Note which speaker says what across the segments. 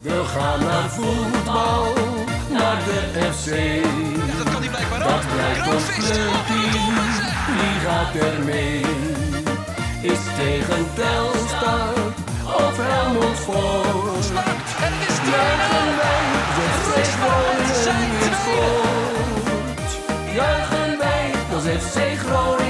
Speaker 1: We gaan naar voetbal, naar de FC.
Speaker 2: Ja, dat kan hij blijkbaar ook.
Speaker 1: Dat blijkt ons clubteam, wie gaat er mee? Is tegen Telstar of Helmond
Speaker 2: is
Speaker 1: Juichen
Speaker 2: 2-0.
Speaker 1: wij, de FC Groningen weer scoort. Juichen wij, als FC Groningen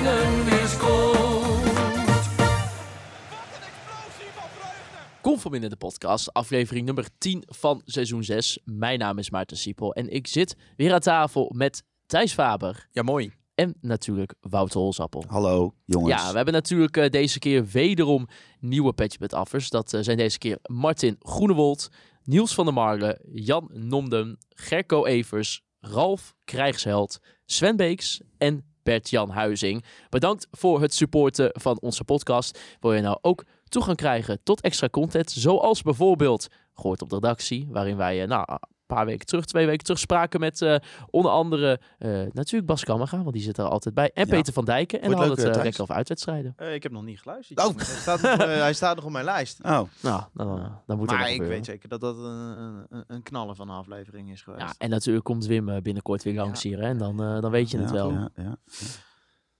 Speaker 3: Kom van binnen de podcast, aflevering nummer 10 van seizoen 6. Mijn naam is Maarten Siepel en ik zit weer aan tafel met Thijs Faber
Speaker 4: Ja, mooi.
Speaker 3: en natuurlijk Wouter Holsappel.
Speaker 5: Hallo, jongens.
Speaker 3: Ja, we hebben natuurlijk eh, deze keer wederom nieuwe met Affers. Dat eh, zijn deze keer Martin Groenewold, Niels van der Marle, Jan Nomden, Gerco Evers, Ralf Krijgsheld, Sven Beeks en Bert-Jan Huizing. Bedankt voor het supporten van onze podcast. Wil je nou ook toegang krijgen tot extra content, zoals bijvoorbeeld Gehoord op de redactie, waarin wij eh, nou, een paar weken terug, twee weken terug spraken met eh, onder andere eh, natuurlijk Bas Kammerga, want die zit er altijd bij, en
Speaker 5: Ja.
Speaker 3: Peter van Dijken. En
Speaker 5: je
Speaker 3: hadden
Speaker 5: het
Speaker 3: uh, lekker over uitwedstrijden.
Speaker 4: Eh, ik heb nog niet geluisterd.
Speaker 5: Oh.
Speaker 4: Hij, staat nog, eh, hij staat nog op mijn lijst.
Speaker 5: Oh,
Speaker 3: Nou, dan, dan moet
Speaker 4: Maar ik
Speaker 3: gebeuren.
Speaker 4: weet zeker dat dat een, een, een knaller van een aflevering is geweest.
Speaker 3: Ja, en natuurlijk komt Wim binnenkort weer langs hier, hè, en dan, dan weet je het
Speaker 5: ja,
Speaker 3: wel.
Speaker 5: Ja,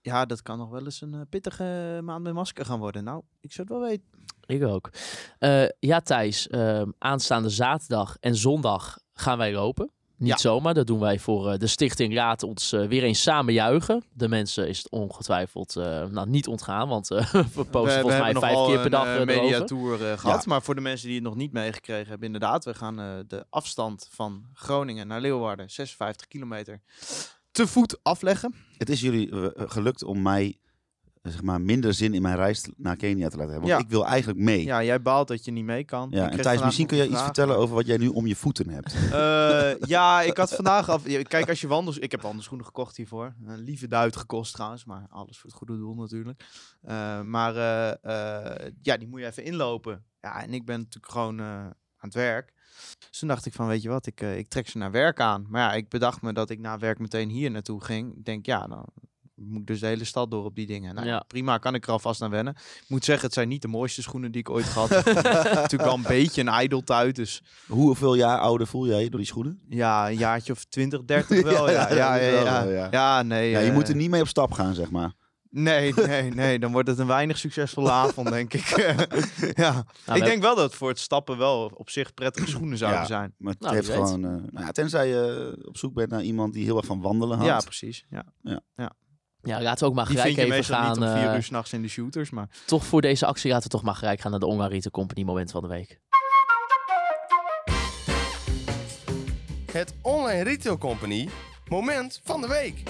Speaker 5: ja.
Speaker 4: dat kan nog wel eens een eh, pittige maand met masker gaan worden. Nou, ik zou het wel weten.
Speaker 3: Ik ook. Eh, ja, Thijs, eh, aanstaande zaterdag en zondag gaan wij lopen. Niet
Speaker 4: Ja.
Speaker 3: zomaar, dat doen wij voor eh, de Stichting Raad ons weer eens samen juichen. De mensen is het ongetwijfeld nou, niet ontgaan, want we posten volgens mij vijf keer per dag
Speaker 4: een mediatour eh, gehad. Maar voor de mensen die het nog niet meegekregen hebben, inderdaad. We gaan de afstand van Groningen naar Leeuwarden, 56 kilometer, te voet afleggen.
Speaker 5: Het is jullie eh, gelukt om mij eh, zeg maar, minder zin in mijn reis naar Kenia te laten hebben. Want
Speaker 4: Ja.
Speaker 5: ik wil eigenlijk mee. Ja,
Speaker 4: Ja, jij baalt dat je niet mee kan. Ik
Speaker 5: en Thijs, misschien kun
Speaker 4: een
Speaker 5: iets vertellen over wat jij nu om je voeten hebt.
Speaker 4: Eh, ja, ik had vandaag af. ja, Kijk, als je wandels. Ik heb wandelschoenen gekocht hiervoor. Een lieve duit gekost trouwens, maar alles voor het goede doel natuurlijk. Eh, maar eh, eh, ja, die moet je even inlopen. Ja, en ik ben natuurlijk gewoon eh, aan het werk. Dus toen dacht ik van, weet je wat, ik, eh, ik trek ze naar werk aan. Maar ja, ik bedacht me dat ik na werk meteen hier naartoe ging. Ik denk, ja, dan moet ik dus de hele stad door op die dingen. Nou, ja. Prima, kan ik er alvast aan wennen. Ik moet zeggen, het zijn niet de mooiste schoenen die ik ooit gehad heb. natuurlijk wel een beetje een ijdeltuit, dus...
Speaker 5: Hoeveel jaar ouder voel jij door die schoenen?
Speaker 4: Ja, een jaartje of 20, 30 wel. Ja, ja, ja, ja.
Speaker 5: ja.
Speaker 4: nee.
Speaker 5: Ja, je
Speaker 4: eh,
Speaker 5: moet er niet mee op stap gaan, zeg maar.
Speaker 4: Nee, nee, nee. Dan wordt het een weinig succesvolle avond, denk ik. ja.
Speaker 3: Nou,
Speaker 4: ik denk wel dat het voor het stappen wel op zich prettige schoenen zouden
Speaker 5: Ja.
Speaker 4: zijn.
Speaker 5: Maar het
Speaker 3: Nou,
Speaker 5: heeft gewoon... eh, nou ja, tenzij je op zoek bent naar iemand die heel erg van wandelen houdt.
Speaker 4: Ja, precies. Ja.
Speaker 3: Ja, laten we ook maar
Speaker 4: Die
Speaker 3: gelijk
Speaker 4: vind je
Speaker 3: even
Speaker 4: meestal
Speaker 3: gaan.
Speaker 4: niet om vier
Speaker 3: eh,
Speaker 4: uur s'nachts in de shooters, maar...
Speaker 3: toch voor deze actie laten we toch maar gelijk gaan naar de Ongarite Company moment van de week.
Speaker 6: Het Online Retail Company moment van de week.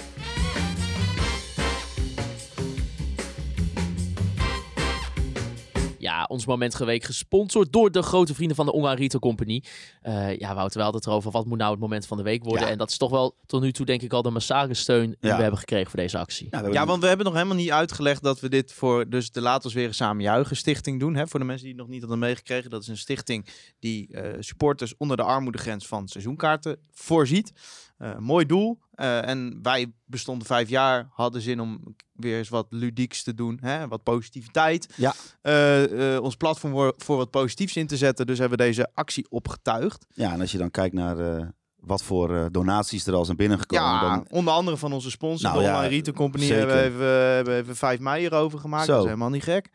Speaker 3: Ja, ons moment geweek gesponsord door de grote vrienden van de Ongar Retail Company. Eh, ja, Wouter, we hadden het erover. Wat moet nou het moment van de week worden?
Speaker 5: Ja.
Speaker 3: En dat is toch wel tot nu toe denk ik al de massage steun die
Speaker 5: Ja.
Speaker 3: we hebben gekregen voor deze actie.
Speaker 5: Ja,
Speaker 4: want we hebben nog helemaal niet uitgelegd dat we dit voor dus de Laat ons weer samen juichen stichting doen. Hè? Voor de mensen die het nog niet hadden meegekregen. Dat is een stichting die eh, supporters onder de armoedegrens van seizoenkaarten voorziet. Eh, mooi doel. Eh, en wij bestonden vijf jaar, hadden zin om weer eens wat ludieks te doen. Hè? Wat positiviteit.
Speaker 5: Ja.
Speaker 4: Eh, eh, ons platform voor, voor wat positiefs in te zetten. Dus hebben we deze actie opgetuigd.
Speaker 5: ja, en als je dan kijkt naar wat voor donaties er al zijn binnengekomen...
Speaker 4: Ja,
Speaker 5: dan,
Speaker 4: onder andere van onze sponsor,
Speaker 5: Nou
Speaker 4: de
Speaker 5: ja,
Speaker 4: Online Retail Company,
Speaker 5: zeker.
Speaker 4: hebben we even, hebben we even 5 mei erover gemaakt.
Speaker 5: Zo.
Speaker 4: Dat is helemaal niet gek.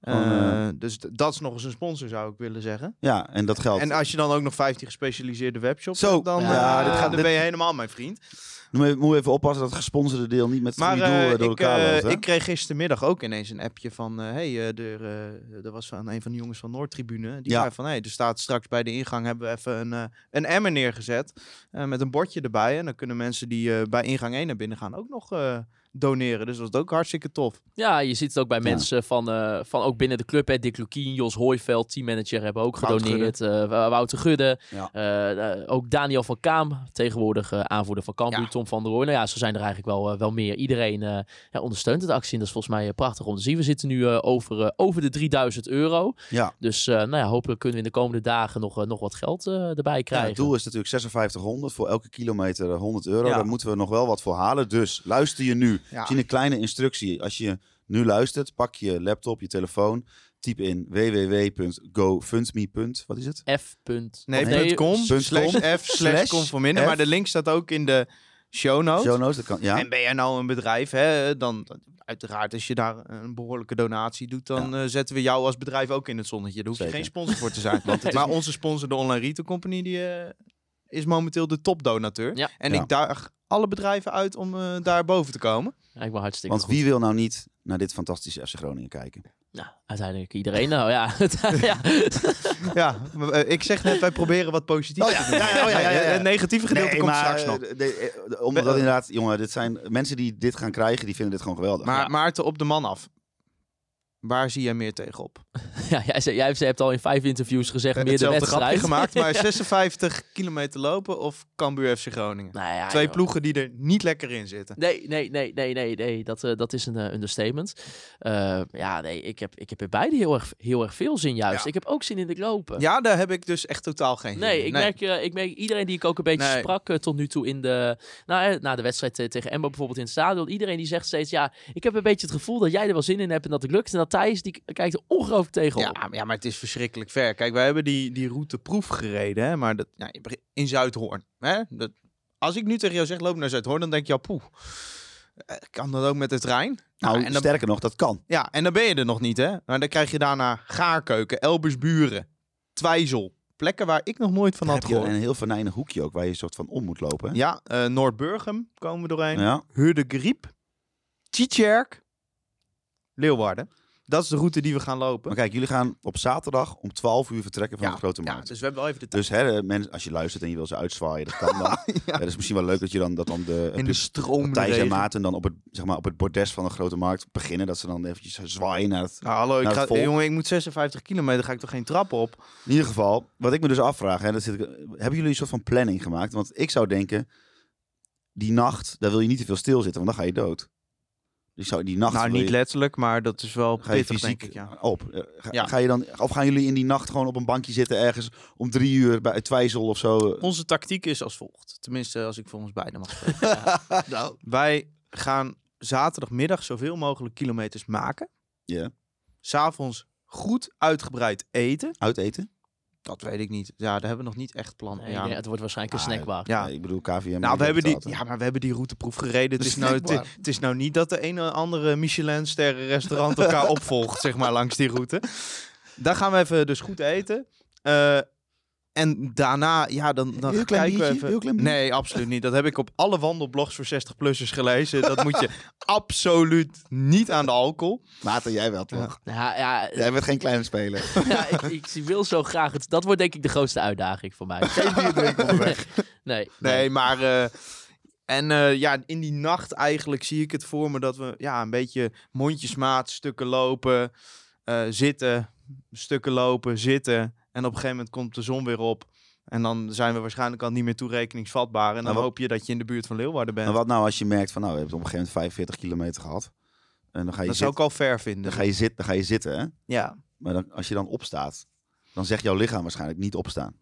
Speaker 5: Gewoon,
Speaker 4: Eh, dus dat is nog eens een sponsor, zou ik willen zeggen.
Speaker 5: ja, en dat geldt.
Speaker 4: En als je dan ook nog 15 gespecialiseerde webshops
Speaker 5: Zo.
Speaker 4: hebt, dan,
Speaker 3: Ja,
Speaker 4: eh,
Speaker 3: dit
Speaker 5: gaat-
Speaker 4: dan ben je helemaal mijn vriend.
Speaker 5: Moet even oppassen dat het gesponsorde deel niet met
Speaker 4: Maar eh,
Speaker 5: door
Speaker 4: ik,
Speaker 5: elkaar loopt.
Speaker 4: ik kreeg gistermiddag ook ineens een appje van... hey, er, er was van een van de jongens van Noordtribune. Die
Speaker 5: Ja.
Speaker 4: zei van, hey, er staat straks bij de ingang... hebben we even een, een emmer neergezet met een bordje erbij. En dan kunnen mensen die bij ingang 1 naar binnen gaan ook nog... doneren. Dus dat is ook hartstikke tof.
Speaker 3: Ja, je ziet het ook bij
Speaker 5: Ja.
Speaker 3: mensen van, eh, van ook binnen de club. Hè. Dick Lukien, Jos Hooiveld, teammanager, hebben ook
Speaker 4: Wouter
Speaker 3: gedoneerd. Eh, Wouter Gudde.
Speaker 5: Ja.
Speaker 3: Eh, ook Daniel van Kaam, tegenwoordig aanvoerder van Cambuur.
Speaker 4: Ja.
Speaker 3: Tom van der Rooij. Nou ja, zo zijn er eigenlijk wel, wel meer. Iedereen ja, ondersteunt het actie. En dat is volgens mij prachtig om te zien. We zitten nu over, over de 3000 euro.
Speaker 5: Ja.
Speaker 3: Dus nou ja, hopelijk kunnen we in de komende dagen nog, nog wat geld erbij krijgen.
Speaker 5: het doel is natuurlijk 5600 voor elke kilometer eh, 100 euro. Daar moeten we nog wel wat voor halen. Dus luister je nu.
Speaker 4: Ja.
Speaker 5: Zie een kleine instructie. Als je nu luistert, pak je laptop, je telefoon. typ in www.gofundme. Wat is het?
Speaker 3: F. punt-
Speaker 4: Nee,
Speaker 3: of
Speaker 4: punt .com,
Speaker 5: punt
Speaker 4: slash
Speaker 5: com,
Speaker 4: F, slash
Speaker 5: slash
Speaker 4: conforminder. Maar de link staat ook in de show notes.
Speaker 5: Show notes, dat kan, ja.
Speaker 4: En ben jij nou een bedrijf, hè, dan dan- uiteraard als je daar een behoorlijke donatie doet, dan eh, zetten we jou als bedrijf ook in het zonnetje. Daar hoef je
Speaker 5: Zeker.
Speaker 4: geen sponsor voor te zijn. maar onze sponsor, de Online Retail Company, die eh, is momenteel de topdonateur.
Speaker 3: Ja.
Speaker 4: En
Speaker 5: Ja.
Speaker 4: ik daag alle bedrijven uit om eh, daar boven te komen.
Speaker 3: Ja, ik ben hartstikke
Speaker 5: Want
Speaker 3: goed.
Speaker 5: wie wil nou niet naar dit fantastische FC Groningen kijken?
Speaker 3: Nou, uiteindelijk iedereen nou, ja. ja.
Speaker 4: Ja, maar, eh, ik zeg net, wij proberen wat positiefs
Speaker 5: Oh ja,
Speaker 4: te doen.
Speaker 5: ja, ja, oh ja, ja, ja.
Speaker 4: Het negatieve gedeelte komt straks
Speaker 5: eh,
Speaker 4: nog.
Speaker 5: de- de- eh, omdat dat inderdaad, jongen, dit zijn mensen die dit gaan krijgen, die vinden dit gewoon geweldig.
Speaker 4: Maar
Speaker 3: Ja.
Speaker 4: Maarten, op de man af. Waar zie jij meer tegenop?
Speaker 3: ja jij, zei- jij hebt al in vijf interviews gezegd, meer de wedstrijd.
Speaker 4: gemaakt, maar 56 kilometer lopen of Cambuur FC Groningen?
Speaker 3: Nou ja,
Speaker 4: Twee
Speaker 3: joh.
Speaker 4: ploegen die er niet lekker in zitten.
Speaker 3: Nee, nee, nee, nee, nee, nee. Dat, eh, dat is een eh, understatement. Eh, ja, nee, ik heb, ik heb in beide heel erg, heel erg veel zin juist.
Speaker 4: Ja.
Speaker 3: Ik heb ook zin in de lopen.
Speaker 4: Ja, daar heb ik dus echt totaal geen zin
Speaker 3: Nee,
Speaker 4: in.
Speaker 3: ik merk, eh, ik merk iedereen die ik ook een beetje
Speaker 4: Nee.
Speaker 3: sprak eh, tot nu toe in de, nou, eh, na de wedstrijd eh, tegen Embo bijvoorbeeld in het stadion. Iedereen die zegt steeds, ja, ik heb een beetje het gevoel dat jij er wel zin in hebt en dat het lukt. En dat Thijs, die kijkt er ongelooflijk tegen
Speaker 4: Ja,
Speaker 3: op.
Speaker 4: ja, maar het is verschrikkelijk ver. Kijk, wij hebben die, die route proef gereden, hè, maar dat, in Zuidhoorn. Hè? Dat, als ik nu tegen jou zeg, loop naar Zuidhoorn, dan denk je, poeh. eh, Kan dat ook met de trein?
Speaker 5: nou,
Speaker 4: Ja, en dan,
Speaker 5: sterker nog, dat kan.
Speaker 4: ja, en dan ben je er nog niet, hè? Maar dan krijg je daarna Gaarkeuken, Elbersburen, Twijzel. Plekken waar ik nog nooit van had gehoord.
Speaker 5: een heel venijnig hoekje ook, waar je een soort van om moet lopen. hè?
Speaker 4: Ja, eh Noordburgum komen we doorheen.
Speaker 5: Ja.
Speaker 4: Hurdegriep, Tjitjerk, Leeuwarden. Dat is de route die we gaan lopen.
Speaker 5: Maar kijk, jullie gaan op zaterdag om 12 uur vertrekken van
Speaker 4: Ja,
Speaker 5: de Grote
Speaker 4: Ja,
Speaker 5: Markt.
Speaker 4: dus we hebben wel even de tijd.
Speaker 5: Dus hè, mensen, als je luistert en je wil ze uitzwaaien, dat kan dan. ja. dat is misschien wel leuk dat je dan, dat dan de,
Speaker 4: in de stroom.
Speaker 5: Thijs en Maarten dan op het, zeg maar, op het bordes van de Grote Markt beginnen. Dat ze dan eventjes zwaaien naar het...
Speaker 4: Nou, hallo, ik ga, jongen, ik moet 56 kilometer, ga ik toch geen trap op?
Speaker 5: In ieder geval, wat ik me dus afvraag, hè, dat zit hebben jullie een soort van planning gemaakt? Want ik zou denken, die nacht, daar wil je niet te veel stilzitten, want dan ga je dood. Dus zou die nacht...
Speaker 4: nou, niet
Speaker 5: je-
Speaker 4: letterlijk, maar dat is wel
Speaker 5: Ga je
Speaker 4: pittig,
Speaker 5: fysiek
Speaker 4: denk ik, ja.
Speaker 5: op? Eh, Ga,
Speaker 4: Ja.
Speaker 5: ga je dan, of gaan jullie in die nacht gewoon op een bankje zitten ergens om drie uur bij het Twijzel of zo?
Speaker 4: Onze tactiek is als volgt. Tenminste, als ik voor ons beiden mag spreken.
Speaker 5: nou.
Speaker 4: Wij gaan zaterdagmiddag zoveel mogelijk kilometers maken.
Speaker 5: Ja,
Speaker 4: S'avonds goed uitgebreid eten.
Speaker 5: uiteten?
Speaker 4: Dat weet ik niet. Ja, daar hebben we nog niet echt plan.
Speaker 3: Nee,
Speaker 4: ja.
Speaker 3: nee, het wordt waarschijnlijk een
Speaker 5: Ah,
Speaker 3: snackbar.
Speaker 4: Ja.
Speaker 5: Ik bedoel KVM.
Speaker 4: Nou, we hebben die, ja, maar we hebben die routeproef gereden. Het is, nou, het, is nou niet dat de ene andere Michelin-sterren restaurant elkaar opvolgt, zeg maar, langs die route. Daar gaan we even dus goed eten. Eh, en daarna, ja, dan, dan
Speaker 5: Heel klein
Speaker 4: kijken we even.
Speaker 5: heel klein.
Speaker 4: Nee, absoluut niet. Dat heb ik op alle wandelblogs voor 60-plussers gelezen. Dat moet je absoluut niet aan de alcohol.
Speaker 5: Maarten, jij wel toch?
Speaker 3: Ja, ja,
Speaker 5: Jij bent geen kleine speler.
Speaker 3: ja, ik, ik wil zo graag het. Dat wordt denk ik de grootste uitdaging voor mij.
Speaker 5: Geen bier drinken onderweg.
Speaker 3: Nee,
Speaker 4: Nee, maar... eh, en eh, ja, in die nacht eigenlijk zie ik het voor me dat we ja, een beetje mondjesmaat, stukken lopen, eh, zitten, stukken lopen, zitten. En op een gegeven moment komt de zon weer op. En dan zijn we waarschijnlijk al niet meer toerekeningsvatbaar. En dan
Speaker 5: wat-
Speaker 4: hoop je dat je in de buurt van Leeuwarden bent.
Speaker 5: En wat nou als je merkt van, nou, we hebben op een gegeven moment 45 kilometer gehad. En dan ga je,
Speaker 4: dat zou
Speaker 5: zitten,
Speaker 4: ik al ver vinden.
Speaker 5: dan ga je, zit, dan ga je zitten, hè?
Speaker 4: ja.
Speaker 5: Maar dan, als je dan opstaat, dan zegt jouw lichaam waarschijnlijk niet opstaan.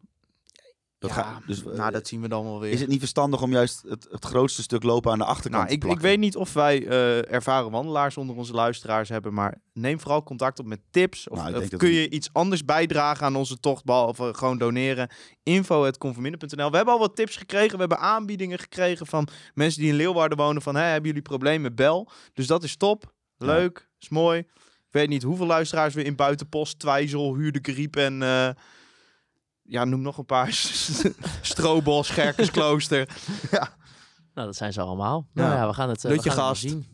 Speaker 5: Dat
Speaker 4: Ja,
Speaker 5: ga- dus, eh,
Speaker 4: nou, dat zien we dan wel weer.
Speaker 5: Is het niet verstandig om juist het, het grootste stuk lopen aan de achterkant
Speaker 4: Nou,
Speaker 5: te
Speaker 4: ik, ik weet niet of wij eh, ervaren wandelaars onder onze luisteraars hebben, maar neem vooral contact op met tips. Of,
Speaker 5: Nou,
Speaker 4: of kun
Speaker 5: we-
Speaker 4: je iets anders bijdragen aan onze tocht, behalve gewoon doneren. Info.conforminder.nl We hebben al wat tips gekregen. We hebben aanbiedingen gekregen van mensen die in Leeuwarden wonen van, hè, hebben jullie problemen? Bel. Dus dat is top. Leuk. Is mooi. Ik weet niet hoeveel luisteraars we in Buitenpost, Twijzel, Huurde Griep en... eh, ja, noem nog een paar. Strobos, Scherkensklooster.
Speaker 3: nou, dat zijn ze allemaal.
Speaker 4: Ja.
Speaker 3: Nou ja, we gaan het, eh, we gaan het
Speaker 4: gast.
Speaker 3: zien.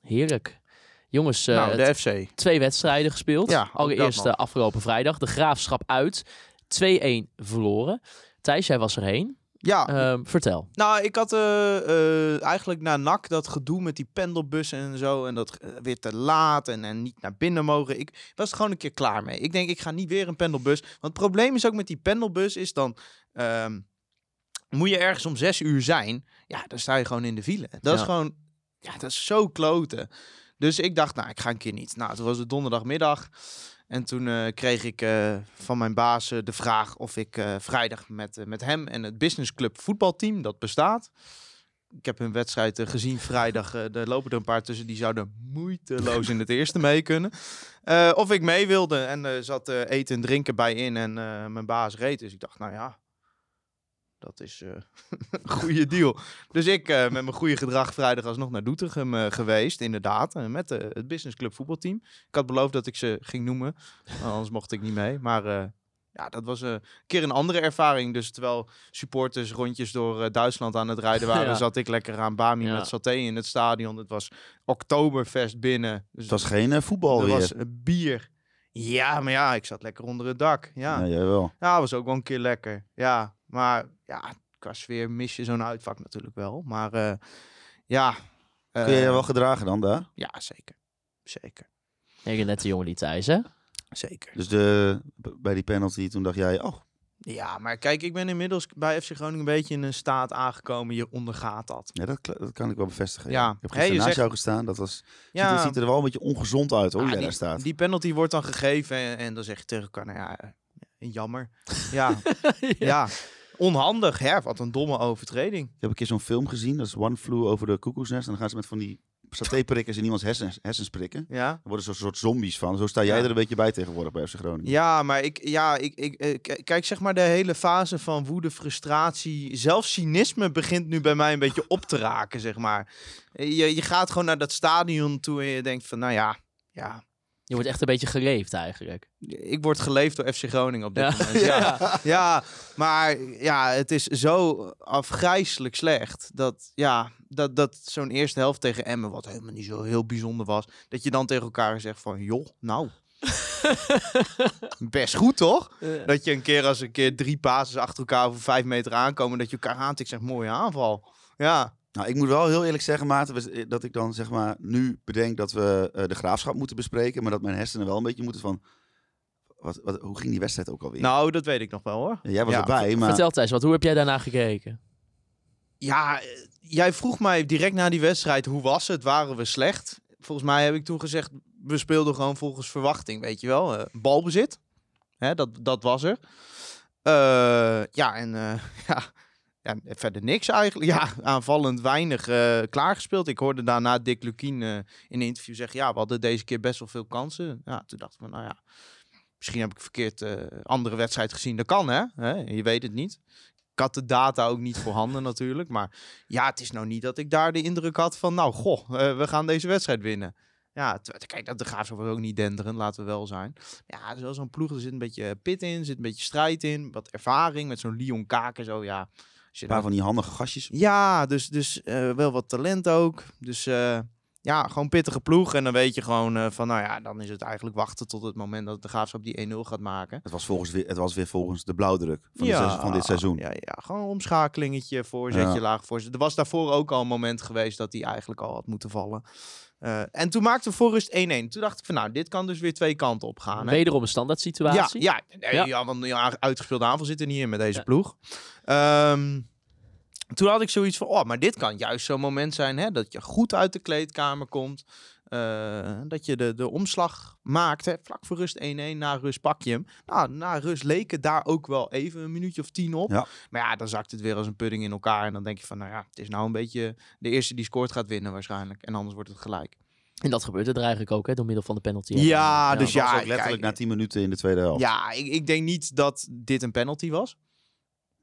Speaker 3: Heerlijk. Jongens, eh,
Speaker 4: nou, de FC.
Speaker 3: twee wedstrijden gespeeld.
Speaker 4: Ja,
Speaker 3: Allereerst eh, afgelopen vrijdag. De Graafschap uit. 2-1 verloren. Thijs, jij was erheen.
Speaker 4: Ja,
Speaker 3: Ehm, vertel.
Speaker 4: Nou, ik had eh, eh, eigenlijk na NAC dat gedoe met die pendelbussen en zo. En dat eh, weer te laat en, en niet naar binnen mogen. Ik was er gewoon een keer klaar mee. Ik denk, ik ga niet weer een pendelbus. Want het probleem is ook met die pendelbus is dan... ehm, moet je ergens om zes uur zijn, ja, dan sta je gewoon in de file. Dat is gewoon, ja, dat is zo kloten. Dus ik dacht, nou, ik ga een keer niet. Nou, toen was het donderdagmiddag. En toen eh, kreeg ik eh, van mijn baas eh, de vraag of ik vrijdag met, met hem en het businessclub voetbalteam, dat bestaat. ik heb een wedstrijd gezien vrijdag. er lopen er een paar tussen die zouden moeiteloos in het eerste mee kunnen. Of ik mee wilde en er zat eten en drinken bij in en mijn baas reed. Dus ik dacht, nou ja, dat is eh, een goede deal. Dus ik eh, met mijn goede gedrag vrijdag alsnog naar Doetinchem eh, geweest, inderdaad. met het Business Club voetbalteam. Ik had beloofd dat ik ze ging noemen, anders mocht ik niet mee. Maar ja, dat was een keer een andere ervaring. Dus terwijl supporters rondjes door Duitsland aan het rijden waren,
Speaker 3: Ja.
Speaker 4: zat ik lekker aan Bami
Speaker 3: Ja.
Speaker 4: met saté in het stadion. Het was Oktoberfest binnen. Dus
Speaker 5: Het was geen voetbal weer.
Speaker 4: was bier. Ja, maar ja, ik zat lekker onder het dak. Ja,
Speaker 5: Ja,
Speaker 4: ja.
Speaker 5: jij wel.
Speaker 4: was ook wel een keer lekker. Ja, maar ja, qua sfeer mis je zo'n uitvak natuurlijk wel. Maar eh, ja.
Speaker 5: Kun je je
Speaker 4: eh,
Speaker 5: wel gedragen dan daar?
Speaker 4: Ja, zeker. Zeker.
Speaker 3: Ik net de jongen die Thijs, hè?
Speaker 4: Zeker.
Speaker 5: Dus de, bij die penalty, toen dacht jij, oh,
Speaker 4: Ja, maar kijk, ik ben inmiddels bij FC Groningen een beetje in een staat aangekomen. Je ondergaat dat.
Speaker 5: ja, dat, dat kan ik wel bevestigen.
Speaker 4: Ja.
Speaker 5: Ik heb gisteren
Speaker 4: je
Speaker 5: naast
Speaker 4: zegt-
Speaker 5: jou gestaan. Dat was,
Speaker 4: Ja,
Speaker 5: ziet, er, ziet er wel een beetje ongezond uit hoor, hoe
Speaker 4: Ah,
Speaker 5: jij
Speaker 4: die,
Speaker 5: daar staat.
Speaker 4: die penalty wordt dan gegeven en, en dan zeg je tegen elkaar, nou ja, eh, jammer. Ja, ja. Onhandig, hè? Wat een domme overtreding.
Speaker 5: Ik heb een keer zo'n film gezien, dat is One Flew over de koekoesnest. En dan gaan ze met van die satéprikkers in iemands hersens, hersens prikken.
Speaker 4: Ja.
Speaker 5: Er worden zo'n soort zombies van. Zo sta jij
Speaker 4: Ja.
Speaker 5: er een beetje bij tegenwoordig bij FC Groningen.
Speaker 4: Ja, maar ik, ja, ik, ik, eh, k- kijk, zeg maar de hele fase van woede, frustratie, zelfs cynisme begint nu bij mij een beetje op te raken, zeg maar. Je, je gaat gewoon naar dat stadion toe en je denkt van, nou ja, ja,
Speaker 3: Je wordt echt een beetje geleefd eigenlijk.
Speaker 4: ik word geleefd door FC Groningen op dit
Speaker 3: Ja.
Speaker 4: moment. Ja. ja, maar ja, het is zo afgrijselijk slecht dat, ja, dat, dat zo'n eerste helft tegen Emmen, wat helemaal niet zo heel bijzonder was, dat je dan tegen elkaar zegt van, joh, nou, best goed toch? Dat je een keer als een keer drie passes achter elkaar over vijf meter aankomen, dat je elkaar aantikt, zegt mooie aanval. Ja,
Speaker 5: Nou, ik moet wel heel eerlijk zeggen, Maarten, we- dat ik dan zeg maar nu bedenk dat we eh, de graafschap moeten bespreken. Maar dat mijn hersenen wel een beetje moeten van, wat, wat, hoe ging die wedstrijd ook alweer?
Speaker 4: nou, dat weet ik nog wel hoor.
Speaker 5: Ja, jij was
Speaker 4: ja,
Speaker 5: erbij, maar
Speaker 3: Vertel Thijs, wat, hoe heb jij daarna gekeken?
Speaker 4: Ja, eh, jij vroeg mij direct na die wedstrijd, hoe was het? Waren we slecht? Volgens mij heb ik toen gezegd, we speelden gewoon volgens verwachting, weet je wel. Eh, balbezit, Hè, dat, dat was er. Eh, ja, en eh, ja, ja, verder niks eigenlijk. Ja, aanvallend weinig eh, klaargespeeld. Ik hoorde daarna Dick Lukien eh, in een interview zeggen, ja, we hadden deze keer best wel veel kansen. Ja, toen dacht ik nou ja, misschien heb ik verkeerd eh andere wedstrijd gezien. Dat kan, hè? hè? Je weet het niet. Ik had de data ook niet voorhanden natuurlijk. Maar ja, het is nou niet dat ik daar de indruk had van... nou, goh, we gaan deze wedstrijd winnen. Ja, kijk, dat de Graafschap ook niet denderen, laten we wel zijn. Ja, het is wel zo'n ploeg, er zit een beetje pit in, zit een beetje strijd in. Wat ervaring met zo'n Leon Kaken zo, ja.
Speaker 5: Een paar van die handige gastjes.
Speaker 4: ja, dus, dus eh, wel wat talent ook. Dus eh, ja, gewoon pittige ploeg. En dan weet je gewoon eh, van, nou ja, dan is het eigenlijk wachten tot het moment dat de Graafschap die 1-0 gaat maken.
Speaker 5: Het was, volgens weer, het was weer volgens de blauwdruk van, dit seizoen- van dit seizoen.
Speaker 4: Ja, ja, gewoon een omschakelingetje, voorzetje,
Speaker 5: Ja.
Speaker 4: laag voorzet. Er was daarvoor ook al een moment geweest dat hij eigenlijk al had moeten vallen. Eh, en toen maakte rust 1-1. Toen dacht ik van, nou, dit kan dus weer twee kanten op gaan. hè.
Speaker 3: Wederom een standaard situatie.
Speaker 4: ja, nee,
Speaker 3: Ja.
Speaker 4: ja. want ja, uitgespeelde aanval zit er niet in met deze
Speaker 3: Ja.
Speaker 4: ploeg. Ehm, toen had ik zoiets van, oh, maar dit kan juist zo'n moment zijn hè, dat je goed uit de kleedkamer komt. Eh, dat je de, de omslag maakt. Hè, vlak voor rust 1-1, na rust pak je hem. Nou, na rust leek het daar ook wel even een minuutje of tien op.
Speaker 5: Ja.
Speaker 4: Maar ja, dan zakt het weer als een pudding in elkaar. En dan denk je van, nou ja, het is nou een beetje de eerste die scoort gaat winnen waarschijnlijk. En anders wordt het gelijk.
Speaker 3: En dat gebeurt er eigenlijk ook, hè, door middel van de penalty.
Speaker 4: Ja, dus ja,
Speaker 5: ook letterlijk
Speaker 4: kijk,
Speaker 5: na 10 minuten in de tweede helft.
Speaker 4: Ja, ik, ik denk niet dat dit een penalty was.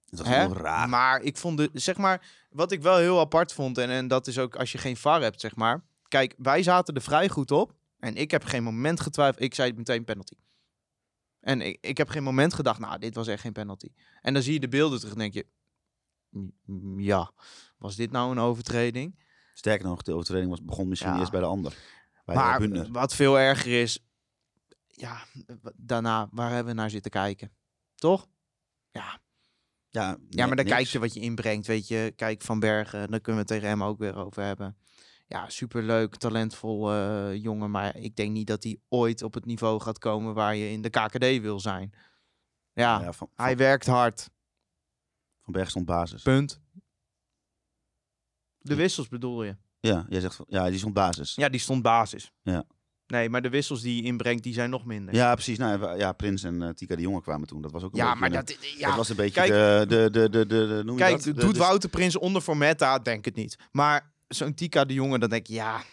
Speaker 5: Was
Speaker 4: Hè?
Speaker 5: heel raar.
Speaker 4: Maar ik vond de, zeg maar, wat ik wel heel apart vond, en, en dat is ook als je geen VAR hebt, zeg maar. Kijk, wij zaten er vrij goed op. En ik heb geen moment getwijfeld. Ik zei meteen penalty. En ik, ik heb geen moment gedacht, nou, dit was echt geen penalty. En dan zie je de beelden terug en denk je, "Mm, ja, was dit nou een overtreding?
Speaker 5: Sterker nog, de overtreding was, begon misschien
Speaker 4: Ja.
Speaker 5: eerst bij de ander. Bij
Speaker 4: maar wat veel erger is, ja, daarna, waar hebben we naar zitten kijken? Toch? Ja,
Speaker 5: Ja,
Speaker 4: Ja, maar dan
Speaker 5: niks.
Speaker 4: kijk je wat je inbrengt, weet je. Kijk, Van Bergen, daar kunnen we het tegen hem ook weer over hebben. Ja, superleuk, talentvol eh, jongen. Maar ik denk niet dat hij ooit op het niveau gaat komen waar je in de KKD wil zijn. Ja,
Speaker 5: Ja, van,
Speaker 4: hij werkt hard.
Speaker 5: van Berg stond basis.
Speaker 4: Punt. De wissels bedoel je?
Speaker 5: Ja, jij zegt ja, die stond basis.
Speaker 4: Ja, die stond basis.
Speaker 5: Ja.
Speaker 4: Nee, maar de wissels die je inbrengt, die zijn nog minder.
Speaker 5: Ja, precies. Nou, ja, Prins en eh, Tika de Jonge kwamen toen. Dat was ook een
Speaker 4: Ja,
Speaker 5: beetje
Speaker 4: maar
Speaker 5: een-
Speaker 4: dat, ja,
Speaker 5: dat was een beetje
Speaker 4: kijk-
Speaker 5: de, de, de, de, de, noem je
Speaker 4: Kijk,
Speaker 5: dat? De-
Speaker 4: doet
Speaker 5: de-
Speaker 4: Wouter Prins onder voor Meta? Denk het niet. Maar zo'n Tika de Jonge, dan denk ik, ja,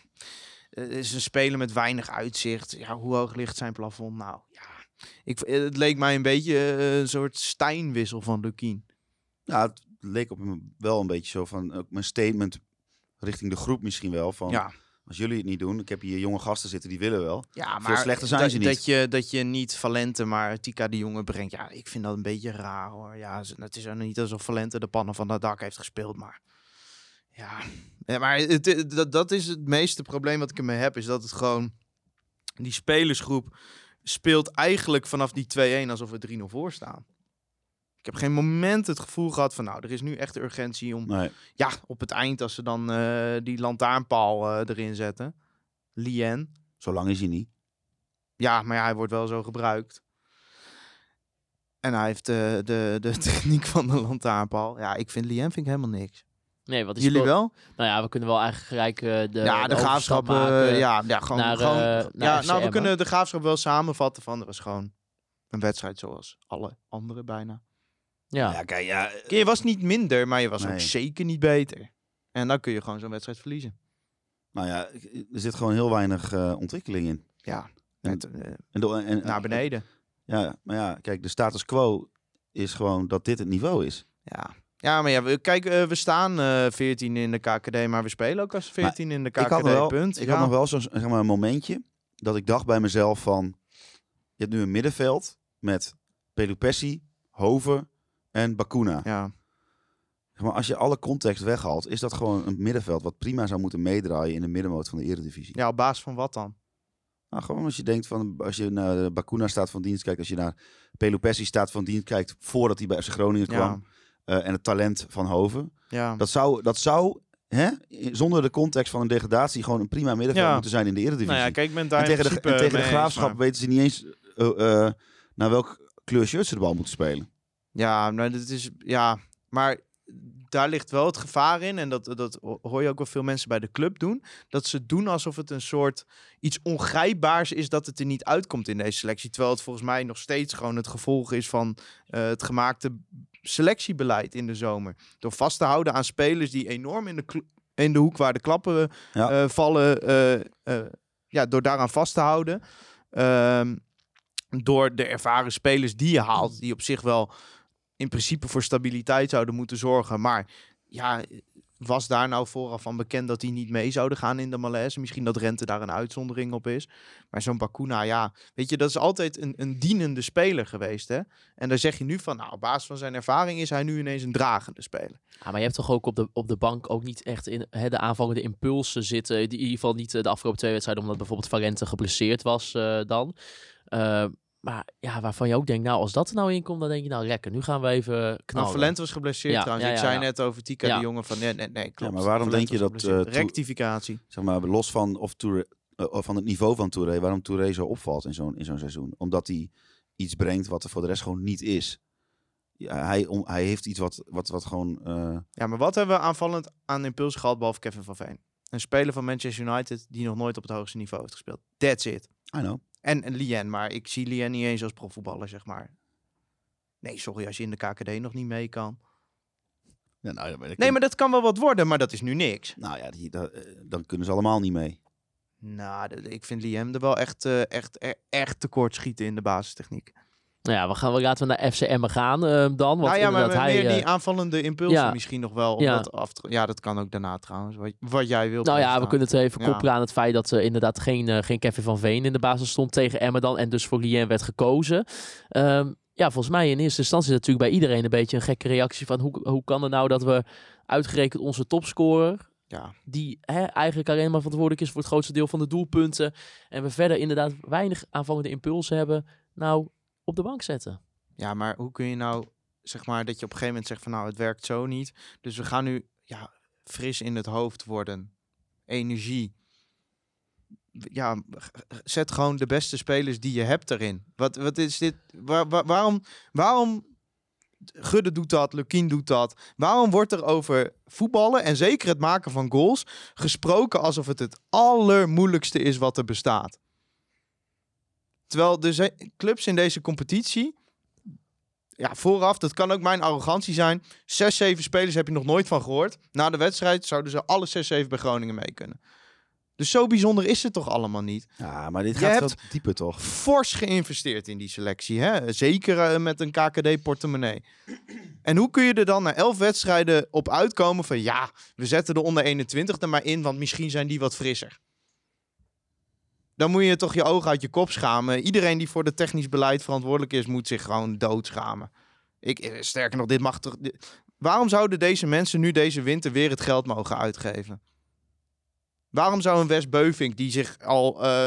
Speaker 4: het is een speler met weinig uitzicht. Ja, hoe hoog ligt zijn plafond? Nou, ja. Ik, het leek mij een beetje eh, een soort Steinwissel van Lukien.
Speaker 5: Ja, het leek op me wel een beetje zo van ook mijn statement richting de groep misschien wel. Van,
Speaker 4: Ja,
Speaker 5: Als jullie het niet doen, ik heb hier jonge gasten zitten die willen wel.
Speaker 4: ja
Speaker 5: Veel
Speaker 4: maar
Speaker 5: slechter zijn ze niet.
Speaker 4: Dat je, dat je niet Valente, maar Tika de Jonge brengt. Ja, ik vind dat een beetje raar hoor. Ja, het is ook niet alsof Valente de pannen van het dak heeft gespeeld, maar... Ja, ja maar het, het- dat, dat is het meeste probleem wat ik ermee heb. Is dat het gewoon... Die spelersgroep speelt eigenlijk vanaf die 2-1 alsof we 3-0 voor staan. Ik heb geen moment het gevoel gehad van... Nou, er is nu echt de urgentie om...
Speaker 5: Nee.
Speaker 4: Ja, op het eind als ze dan eh, die lantaarnpaal eh, erin zetten. Lien.
Speaker 5: Zo lang is hij niet.
Speaker 4: Ja, maar ja, hij wordt wel zo gebruikt. En hij heeft de, de, de techniek van de lantaarnpaal. Ja, ik vind Lien vind ik helemaal niks.
Speaker 3: Nee, wat is
Speaker 4: Jullie wel?
Speaker 3: Nou ja, we kunnen wel eigenlijk gelijk eh, de,
Speaker 4: ja, de,
Speaker 3: overstap
Speaker 4: graafschap. ja, ja, gewoon.
Speaker 3: naar,
Speaker 4: gewoon
Speaker 3: eh, naar
Speaker 4: ja, nou, we kunnen de graafschap wel samenvatten van. Er was gewoon een wedstrijd zoals alle andere bijna.
Speaker 3: Ja.
Speaker 5: Ja, kijk, ja.
Speaker 4: Je was niet minder, maar je was ook zeker niet beter. En dan kun je gewoon zo'n wedstrijd verliezen.
Speaker 5: Nou ja, er zit gewoon heel weinig eh, ontwikkeling in.
Speaker 4: Ja,
Speaker 5: En-
Speaker 4: net,
Speaker 5: En, de- en,
Speaker 4: naar beneden.
Speaker 5: Ja, maar ja, kijk, de status quo is gewoon dat dit het niveau is.
Speaker 4: Ja. Ja, maar ja, we, kijk, eh, we staan eh 14 in de KKD, maar we spelen ook als 14 in de KKD.
Speaker 5: ik had nog wel,
Speaker 4: punt.
Speaker 5: ik
Speaker 4: Ja.
Speaker 5: had nog wel zo'n zeg maar, een momentje dat ik dacht bij mezelf van... Je hebt nu een middenveld met Pelupessi, Hoven en Bakuna.
Speaker 4: Ja.
Speaker 5: Zeg Maar als je alle context weghaalt, is dat gewoon een middenveld wat prima zou moeten meedraaien in de middenmoot van de Eredivisie.
Speaker 4: ja, op basis van wat dan?
Speaker 5: Nou, gewoon als je denkt van, als je naar Bakuna staat van dienst kijkt, als je naar Pelupessi staat van dienst kijkt voordat hij bij FC Groningen kwam, eh, en het talent van Hoven.
Speaker 4: Ja.
Speaker 5: Dat zou, dat zou hè, zonder de context van een degradatie gewoon een prima middenveld
Speaker 4: Ja.
Speaker 5: moeten zijn in de Eredivisie.
Speaker 4: Nou ja, kijk, ik ben daar
Speaker 5: en tegen, de,
Speaker 4: principe
Speaker 5: en tegen de
Speaker 4: mee eens,
Speaker 5: graafschap
Speaker 4: maar-
Speaker 5: weten ze niet eens eh, eh, naar welk kleur shirt ze de bal moeten spelen.
Speaker 4: Ja, nou, dit is, ja, maar daar ligt wel het gevaar in. En dat, dat hoor je ook wel veel mensen bij de club doen. Dat ze doen alsof het een soort iets ongrijpbaars is dat het er niet uitkomt in deze selectie. Terwijl het volgens mij nog steeds gewoon het gevolg is van het gemaakte selectiebeleid in de zomer. Door vast te houden aan spelers die enorm in de, in de hoek waar de klappen
Speaker 5: Ja.
Speaker 4: eh, vallen. eh, eh, ja, door daaraan vast te houden. Ehm, door de ervaren spelers die je haalt, die op zich wel in principe voor stabiliteit zouden moeten zorgen. Maar ja, was daar nou vooraf van bekend dat die niet mee zouden gaan in de malaise? Misschien dat Rente daar een uitzondering op is. Maar zo'n Bakuna, ja, weet je, dat is altijd een, een dienende speler geweest, hè? En daar zeg je nu van, nou, op basis van zijn ervaring is hij nu ineens een dragende speler.
Speaker 3: Ja, maar je hebt toch ook op de, op de bank ook niet echt in hè, de aanvallende impulsen zitten. Die, in ieder geval niet eh, de afgelopen twee wedstrijden, omdat bijvoorbeeld Valente geblesseerd was eh, dan. Eh, maar ja, waarvan je ook denkt, nou, als dat er nou in komt, dan denk je, nou, lekker, nu gaan we even
Speaker 4: Nou,
Speaker 3: knallen.
Speaker 4: Valente was geblesseerd
Speaker 3: Ja,
Speaker 4: trouwens.
Speaker 3: ja,
Speaker 4: ik
Speaker 3: ja,
Speaker 4: zei
Speaker 3: ja.
Speaker 4: net over Tika
Speaker 3: Ja.
Speaker 4: de jongen van, nee, nee, nee, klopt.
Speaker 5: maar waarom
Speaker 4: Valente
Speaker 5: denk je dat, eh, Toer-
Speaker 4: Rectificatie.
Speaker 5: Zeg maar, los van, of Touré, eh, van het niveau van Touré, waarom Touré zo opvalt in zo'n in zo'n seizoen. Omdat hij iets brengt wat er voor de rest gewoon niet is. Ja, hij, om, hij heeft iets wat, wat, wat gewoon... eh,
Speaker 4: Ja, maar wat hebben we aanvallend aan impuls gehad, behalve Kevin van Veen? Een speler van Manchester United die nog nooit op het hoogste niveau heeft gespeeld. That's it.
Speaker 5: I know.
Speaker 4: En, en Lien, maar ik zie Lien niet eens als profvoetballer, zeg maar. Nee, sorry, als je in de KKD nog niet mee kan.
Speaker 5: Ja, nou,
Speaker 4: Nee, maar dat kan wel wat worden, maar dat is nu niks.
Speaker 5: Nou ja, die, dat, eh, dan kunnen ze allemaal niet mee.
Speaker 4: Nou, ik vind Lien er wel echt, eh, echt, e- echt tekort schieten in de basistechniek.
Speaker 3: Nou ja, we gaan, we laten we naar FCM gaan eh, dan. Want
Speaker 4: nou ja, maar
Speaker 3: inderdaad,
Speaker 4: meer
Speaker 3: hij, eh,
Speaker 4: die aanvallende impulsen
Speaker 3: ja.
Speaker 4: misschien nog wel.
Speaker 3: Ja.
Speaker 4: dat af ja, dat kan ook daarna trouwens. Wat, wat jij wilt.
Speaker 3: Nou ja, we kunnen het even
Speaker 4: Ja.
Speaker 3: koppelen aan het feit dat er inderdaad geen, eh, geen Kevin van Veen in de basis stond tegen Emmen dan. En dus voor Lien werd gekozen. Ehm, ja, volgens mij in eerste instantie natuurlijk bij iedereen een beetje een gekke reactie van hoe, hoe kan het nou dat we uitgerekend onze topscorer,
Speaker 4: Ja.
Speaker 3: die hè, eigenlijk alleen maar verantwoordelijk is voor het grootste deel van de doelpunten, en we verder inderdaad weinig aanvallende impulsen hebben, nou op de bank zetten.
Speaker 4: Ja, maar hoe kun je nou, zeg maar, dat je op een gegeven moment zegt van nou, het werkt zo niet. Dus we gaan nu ja, fris in het hoofd worden. Energie. Ja, zet gewoon de beste spelers die je hebt erin. Wat, wat is dit? Waar- waarom, waarom Gudde doet dat, Lukien doet dat. Waarom wordt er over voetballen en zeker het maken van goals gesproken alsof het het allermoeilijkste is wat er bestaat? Terwijl er zijn clubs in deze competitie... Ja, vooraf, dat kan ook mijn arrogantie zijn. Zes, zeven spelers heb je nog nooit van gehoord. Na de wedstrijd zouden ze alle zes, zeven bij Groningen mee kunnen. Dus zo bijzonder is het toch allemaal niet.
Speaker 5: Ja, maar dit
Speaker 4: Je
Speaker 5: gaat
Speaker 4: hebt-
Speaker 5: veel dieper toch?
Speaker 4: Fors geïnvesteerd in die selectie. Hè? Zeker eh, met een KKD-portemonnee. En hoe kun je er dan na elf wedstrijden op uitkomen van... ja, we zetten de onder 21 er maar in, want misschien zijn die wat frisser. Dan moet je toch je ogen uit je kop schamen. Iedereen die voor het technisch beleid verantwoordelijk is... moet zich gewoon doodschamen. Ik, eh, sterker nog, dit mag toch... Waarom zouden deze mensen nu deze winter weer het geld mogen uitgeven? Waarom zou een Wes Beuvink, die zich al eh,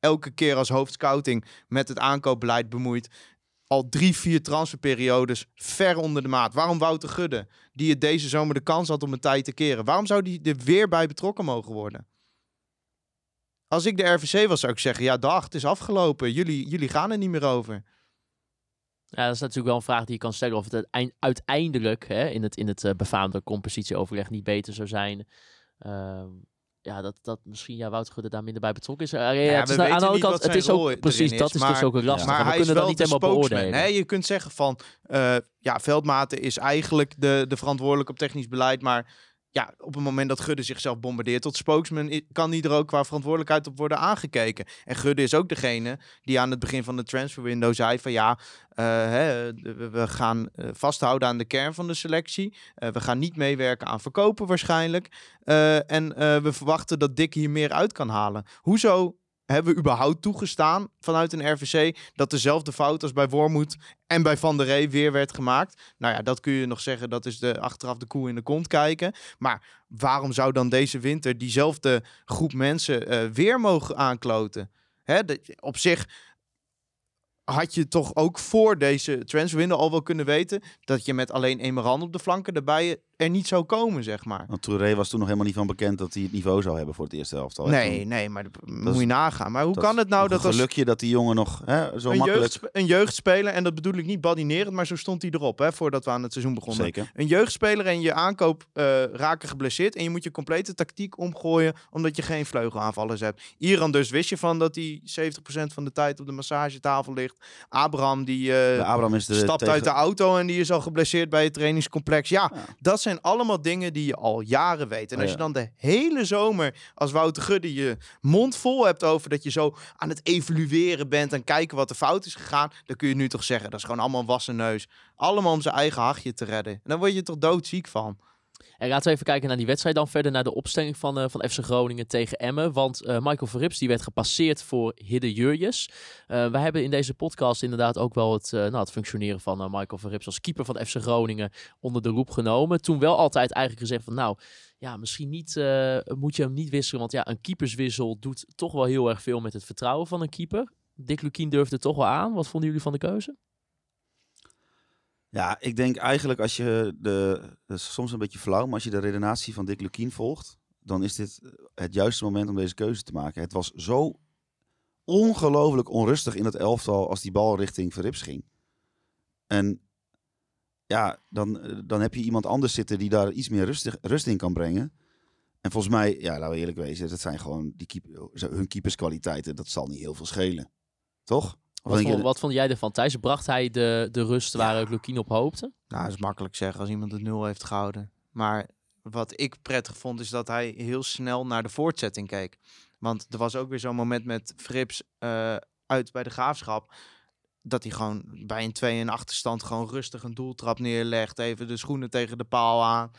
Speaker 4: elke keer als hoofdscouting met het aankoopbeleid bemoeit, al drie, vier transferperiodes ver onder de maat. Waarom Wouter Gudde, die het deze zomer de kans had om een tijd te keren? Waarom zou die er weer bij betrokken mogen worden? Als ik de RVC was, zou ik zeggen, ja dag, het is afgelopen. Jullie, jullie gaan er niet meer over.
Speaker 3: Ja, dat is natuurlijk wel een vraag die je kan stellen of het uitein- uiteindelijk hè, in het, in het eh, befaamde compositieoverleg niet beter zou zijn. Ehm, ja, dat, dat misschien ja, Wouter Gudde daar minder bij betrokken is. Eh, ja, het is nou- aan de andere kant, het is ook precies,
Speaker 4: is,
Speaker 3: dat is dus ook een lastig.
Speaker 4: Maar
Speaker 3: we
Speaker 4: hij
Speaker 3: kunnen
Speaker 4: is
Speaker 3: dat
Speaker 4: wel
Speaker 3: niet helemaal beoordelen.
Speaker 4: Hè? Je kunt zeggen van, eh, ja, Veldmaten is eigenlijk de, de verantwoordelijk op technisch beleid, maar ja, op het moment dat Gudde zichzelf bombardeert tot spokesman, kan die er ook qua verantwoordelijkheid op worden aangekeken. En Gudde is ook degene die aan het begin van de transfer window zei van ja, eh, hè, we gaan eh, vasthouden aan de kern van de selectie. Eh, we gaan niet meewerken aan verkopen waarschijnlijk. En we verwachten dat Dick hier meer uit kan halen. Hoezo hebben we überhaupt toegestaan vanuit een RVC dat dezelfde fout als bij Wormoed en bij Van der Rey weer werd gemaakt? Nou ja, dat kun je nog zeggen, dat is de achteraf de koe in de kont kijken. Maar waarom zou dan deze winter diezelfde groep mensen eh, weer mogen aankloten? Hè, op zich had je toch ook voor deze transferwindow al wel kunnen weten dat je met alleen Emeran op de flanken erbij er niet zou komen, zeg maar.
Speaker 5: Want Touré was toen nog helemaal niet van bekend dat hij het niveau zou hebben voor het eerste helft.
Speaker 4: Nee, nee, maar dat moet
Speaker 5: is-
Speaker 4: je nagaan. Maar hoe kan het nou dat
Speaker 5: een
Speaker 4: als
Speaker 5: gelukje dat die jongen nog hè, zo
Speaker 4: een,
Speaker 5: makkelijk...
Speaker 4: jeugdspe- een jeugdspeler, en dat bedoel ik niet badinerend, maar zo stond hij erop, hè, voordat we aan het seizoen begonnen.
Speaker 5: Zeker.
Speaker 4: Een jeugdspeler en je aankoop eh, raken geblesseerd en je moet je complete tactiek omgooien omdat je geen vleugelaanvallers hebt. Iran dus wist je van dat hij 70% van de tijd op de massagetafel ligt. Abraham die eh,
Speaker 5: Ja, Abraham is de
Speaker 4: stapt
Speaker 5: tegen-
Speaker 4: uit de auto en die is al geblesseerd bij het trainingscomplex. Ja,
Speaker 5: Ja.
Speaker 4: dat zijn allemaal dingen die je al jaren weet. En
Speaker 5: Oh,
Speaker 4: als je dan de hele zomer als Wouter Gudde je mond vol hebt over dat je zo aan het evalueren bent en kijken wat er fout is gegaan, dan kun je nu toch zeggen, dat is gewoon allemaal wassen neus. Allemaal om zijn eigen hachje te redden. En dan word je toch doodziek van.
Speaker 3: En laten we even kijken naar die wedstrijd dan verder naar de opstelling van, eh, van FC Groningen tegen Emmen. Want eh, Michael Verrips die werd gepasseerd voor Hidde Jurjes. Eh wij hebben in deze podcast inderdaad ook wel het, nou, het functioneren van Michael Verrips als keeper van FC Groningen onder de roep genomen. Toen wel altijd eigenlijk gezegd van nou, ja, misschien niet, moet je hem niet wisselen. Want ja, een keeperswissel doet toch wel heel erg veel met het vertrouwen van een keeper. Dick Lukien durfde toch wel aan. Wat vonden jullie van de keuze?
Speaker 5: Ja, ik denk eigenlijk als je de... Soms een beetje flauw, maar als je de redenatie van Dick Lukien volgt... dan is dit het juiste moment om deze keuze te maken. Het was zo ongelooflijk onrustig in het elftal als die bal richting Verrips ging. En ja, dan, eh, dan heb je iemand anders zitten die daar iets meer rustig, rust in kan brengen. En volgens mij, ja, laten we eerlijk wezen, dat zijn gewoon die hun keeperskwaliteiten. Dat zal niet heel veel schelen. Toch?
Speaker 3: Wat vond, wat vond jij ervan, Thijs? Bracht hij de, de rust waar Lukien op hoopte?
Speaker 4: Nou, dat is makkelijk zeggen als iemand het nul heeft gehouden. Maar wat ik prettig vond, is dat hij heel snel naar de voortzetting keek. Want er was ook weer zo'n moment met Frips eh, uit bij de graafschap. Dat hij gewoon bij een 2 in achterstand gewoon rustig een doeltrap neerlegt. Even de schoenen tegen de paal aan.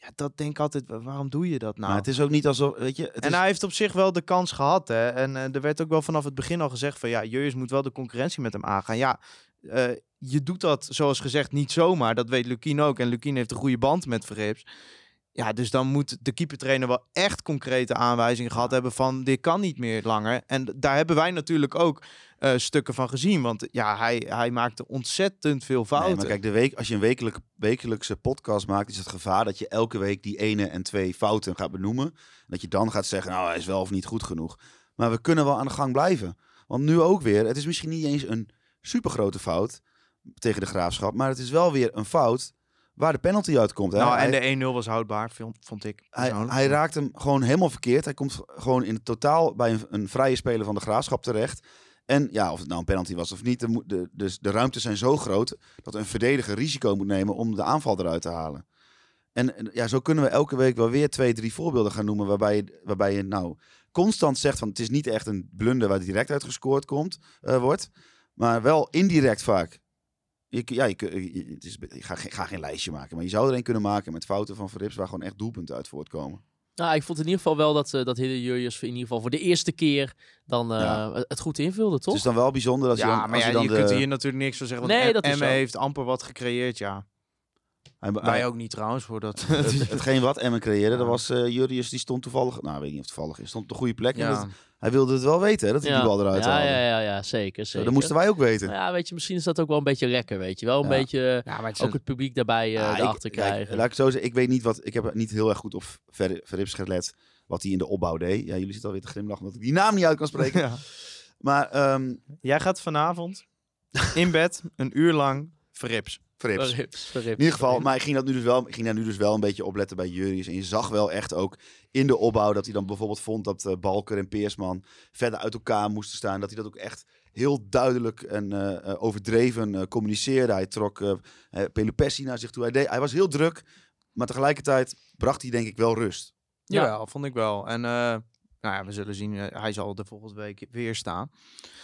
Speaker 4: Ja, dat denk ik altijd, wa- waarom doe je dat nou?
Speaker 5: Maar het is ook niet alsof, weet je... Het
Speaker 4: en
Speaker 5: is,
Speaker 4: hij heeft op zich wel de kans gehad. Hè? En eh, er werd ook wel vanaf het begin al gezegd van ja, Jurjes moet wel de concurrentie met hem aangaan. Ja, eh, je doet dat zoals gezegd niet zomaar. Dat weet Lukien ook. En Lukien heeft een goede band met Verrips. Ja, dus dan moet de keepertrainer wel echt concrete aanwijzingen gehad hebben van dit kan niet meer langer. En daar hebben wij natuurlijk ook eh, stukken van gezien. Want ja, hij, hij maakte ontzettend veel fouten.
Speaker 5: Nee, maar kijk, de week, als je een wekelijk, wekelijkse podcast maakt, is het gevaar dat je elke week die ene en twee fouten gaat benoemen. Dat je dan gaat zeggen, nou, hij is wel of niet goed genoeg. Maar we kunnen wel aan de gang blijven. Want nu ook weer, het is misschien niet eens een supergrote fout tegen de graafschap, maar het is wel weer een fout waar de penalty uitkomt. Hè?
Speaker 4: nou,
Speaker 5: hij,
Speaker 4: en de 1-0 was houdbaar, vond, ik.
Speaker 5: hij, hij raakt hem gewoon helemaal verkeerd. Hij komt gewoon in het totaal bij een, een vrije speler van de graafschap terecht. En ja, of het nou een penalty was of niet, de, de, dus de ruimtes zijn zo groot dat een verdediger risico moet nemen om de aanval eruit te halen. En en ja, zo kunnen we elke week wel weer twee, drie voorbeelden gaan noemen waarbij je, waarbij je nou constant zegt van het is niet echt een blunder waar direct uit gescoord komt, eh, wordt, maar wel indirect vaak. Je, kun- ja, je, je- het is, ik ga, geen- ga geen lijstje maken, maar je zou er een kunnen maken met fouten van Verrips waar gewoon echt doelpunten uit voortkomen.
Speaker 3: Nou, ik vond in ieder geval wel dat, eh dat Hidde Jurjus in ieder geval voor de eerste keer dan eh,
Speaker 5: Ja.
Speaker 3: het- goed invulde, toch?
Speaker 5: Het is dan wel bijzonder dat je
Speaker 4: Ja,
Speaker 5: dan,
Speaker 4: maar
Speaker 5: als
Speaker 4: ja,
Speaker 5: je dan
Speaker 4: je
Speaker 5: de,
Speaker 4: kunt hier natuurlijk niks van zeggen. Want
Speaker 3: Nee, dat zo.
Speaker 4: heeft amper wat gecreëerd, ja.
Speaker 5: Hij-
Speaker 4: Wij
Speaker 5: hij-
Speaker 4: ook niet trouwens, voor dat.
Speaker 5: het, hetgeen wat Emmen creëerde, dat was eh Jurius, die stond toevallig, nou weet niet of toevallig is, stond op de goede plek. En
Speaker 4: ja.
Speaker 5: dat- hij wilde het wel weten, hè, dat hij
Speaker 3: ja.
Speaker 5: die bal eruit
Speaker 3: ja,
Speaker 5: haalde.
Speaker 3: ja, ja, ja, zeker.
Speaker 5: Zo,
Speaker 3: zeker.
Speaker 5: dat moesten wij ook weten.
Speaker 3: Ja, weet je, misschien is dat ook wel een beetje lekker, weet je wel. Een
Speaker 5: Ja.
Speaker 3: beetje eh,
Speaker 4: ja, maar het is
Speaker 3: ook
Speaker 4: een-
Speaker 3: het publiek daarbij eh
Speaker 5: ik-
Speaker 3: erachter
Speaker 5: kijk,
Speaker 3: krijgen.
Speaker 5: laat ik zo zeggen, ik weet niet wat, ik heb niet heel erg goed op Ver, Verrips gelet, wat hij in de opbouw deed. Ja, jullie zitten alweer te glimlachen, omdat ik die naam niet uit kan spreken.
Speaker 4: ja.
Speaker 5: maar ehm
Speaker 4: Jij gaat vanavond in bed een uur lang verrips.
Speaker 5: Verrips.
Speaker 3: Verrips, verrips,
Speaker 5: In ieder geval, maar ik ging, dat nu dus wel, ging daar nu dus wel een beetje opletten bij Jurius. En je zag wel echt ook in de opbouw dat hij dan bijvoorbeeld vond dat eh, Balker en Peersman verder uit elkaar moesten staan. Dat hij dat ook echt heel duidelijk en eh, eh, overdreven eh, communiceerde. Hij trok Pelupessi naar zich toe. Hij, deed, hij was heel druk, maar tegelijkertijd bracht hij denk ik wel rust.
Speaker 3: Ja.
Speaker 4: Ja, vond ik wel. En eh, nou ja, we zullen zien. eh, hij zal de volgende week weer staan.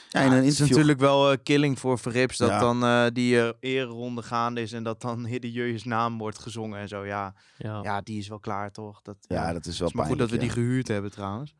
Speaker 5: Ja, een
Speaker 4: het is natuurlijk wel eh, killing voor Verrips dat
Speaker 5: Ja.
Speaker 4: dan eh, die eh ereronde gaande is en dat dan Hidde naam wordt gezongen en zo. Ja,
Speaker 3: Ja.
Speaker 4: ja, die is wel klaar toch? Dat,
Speaker 5: Ja, dat is wel
Speaker 4: is maar goed dat we die gehuurd hebben trouwens.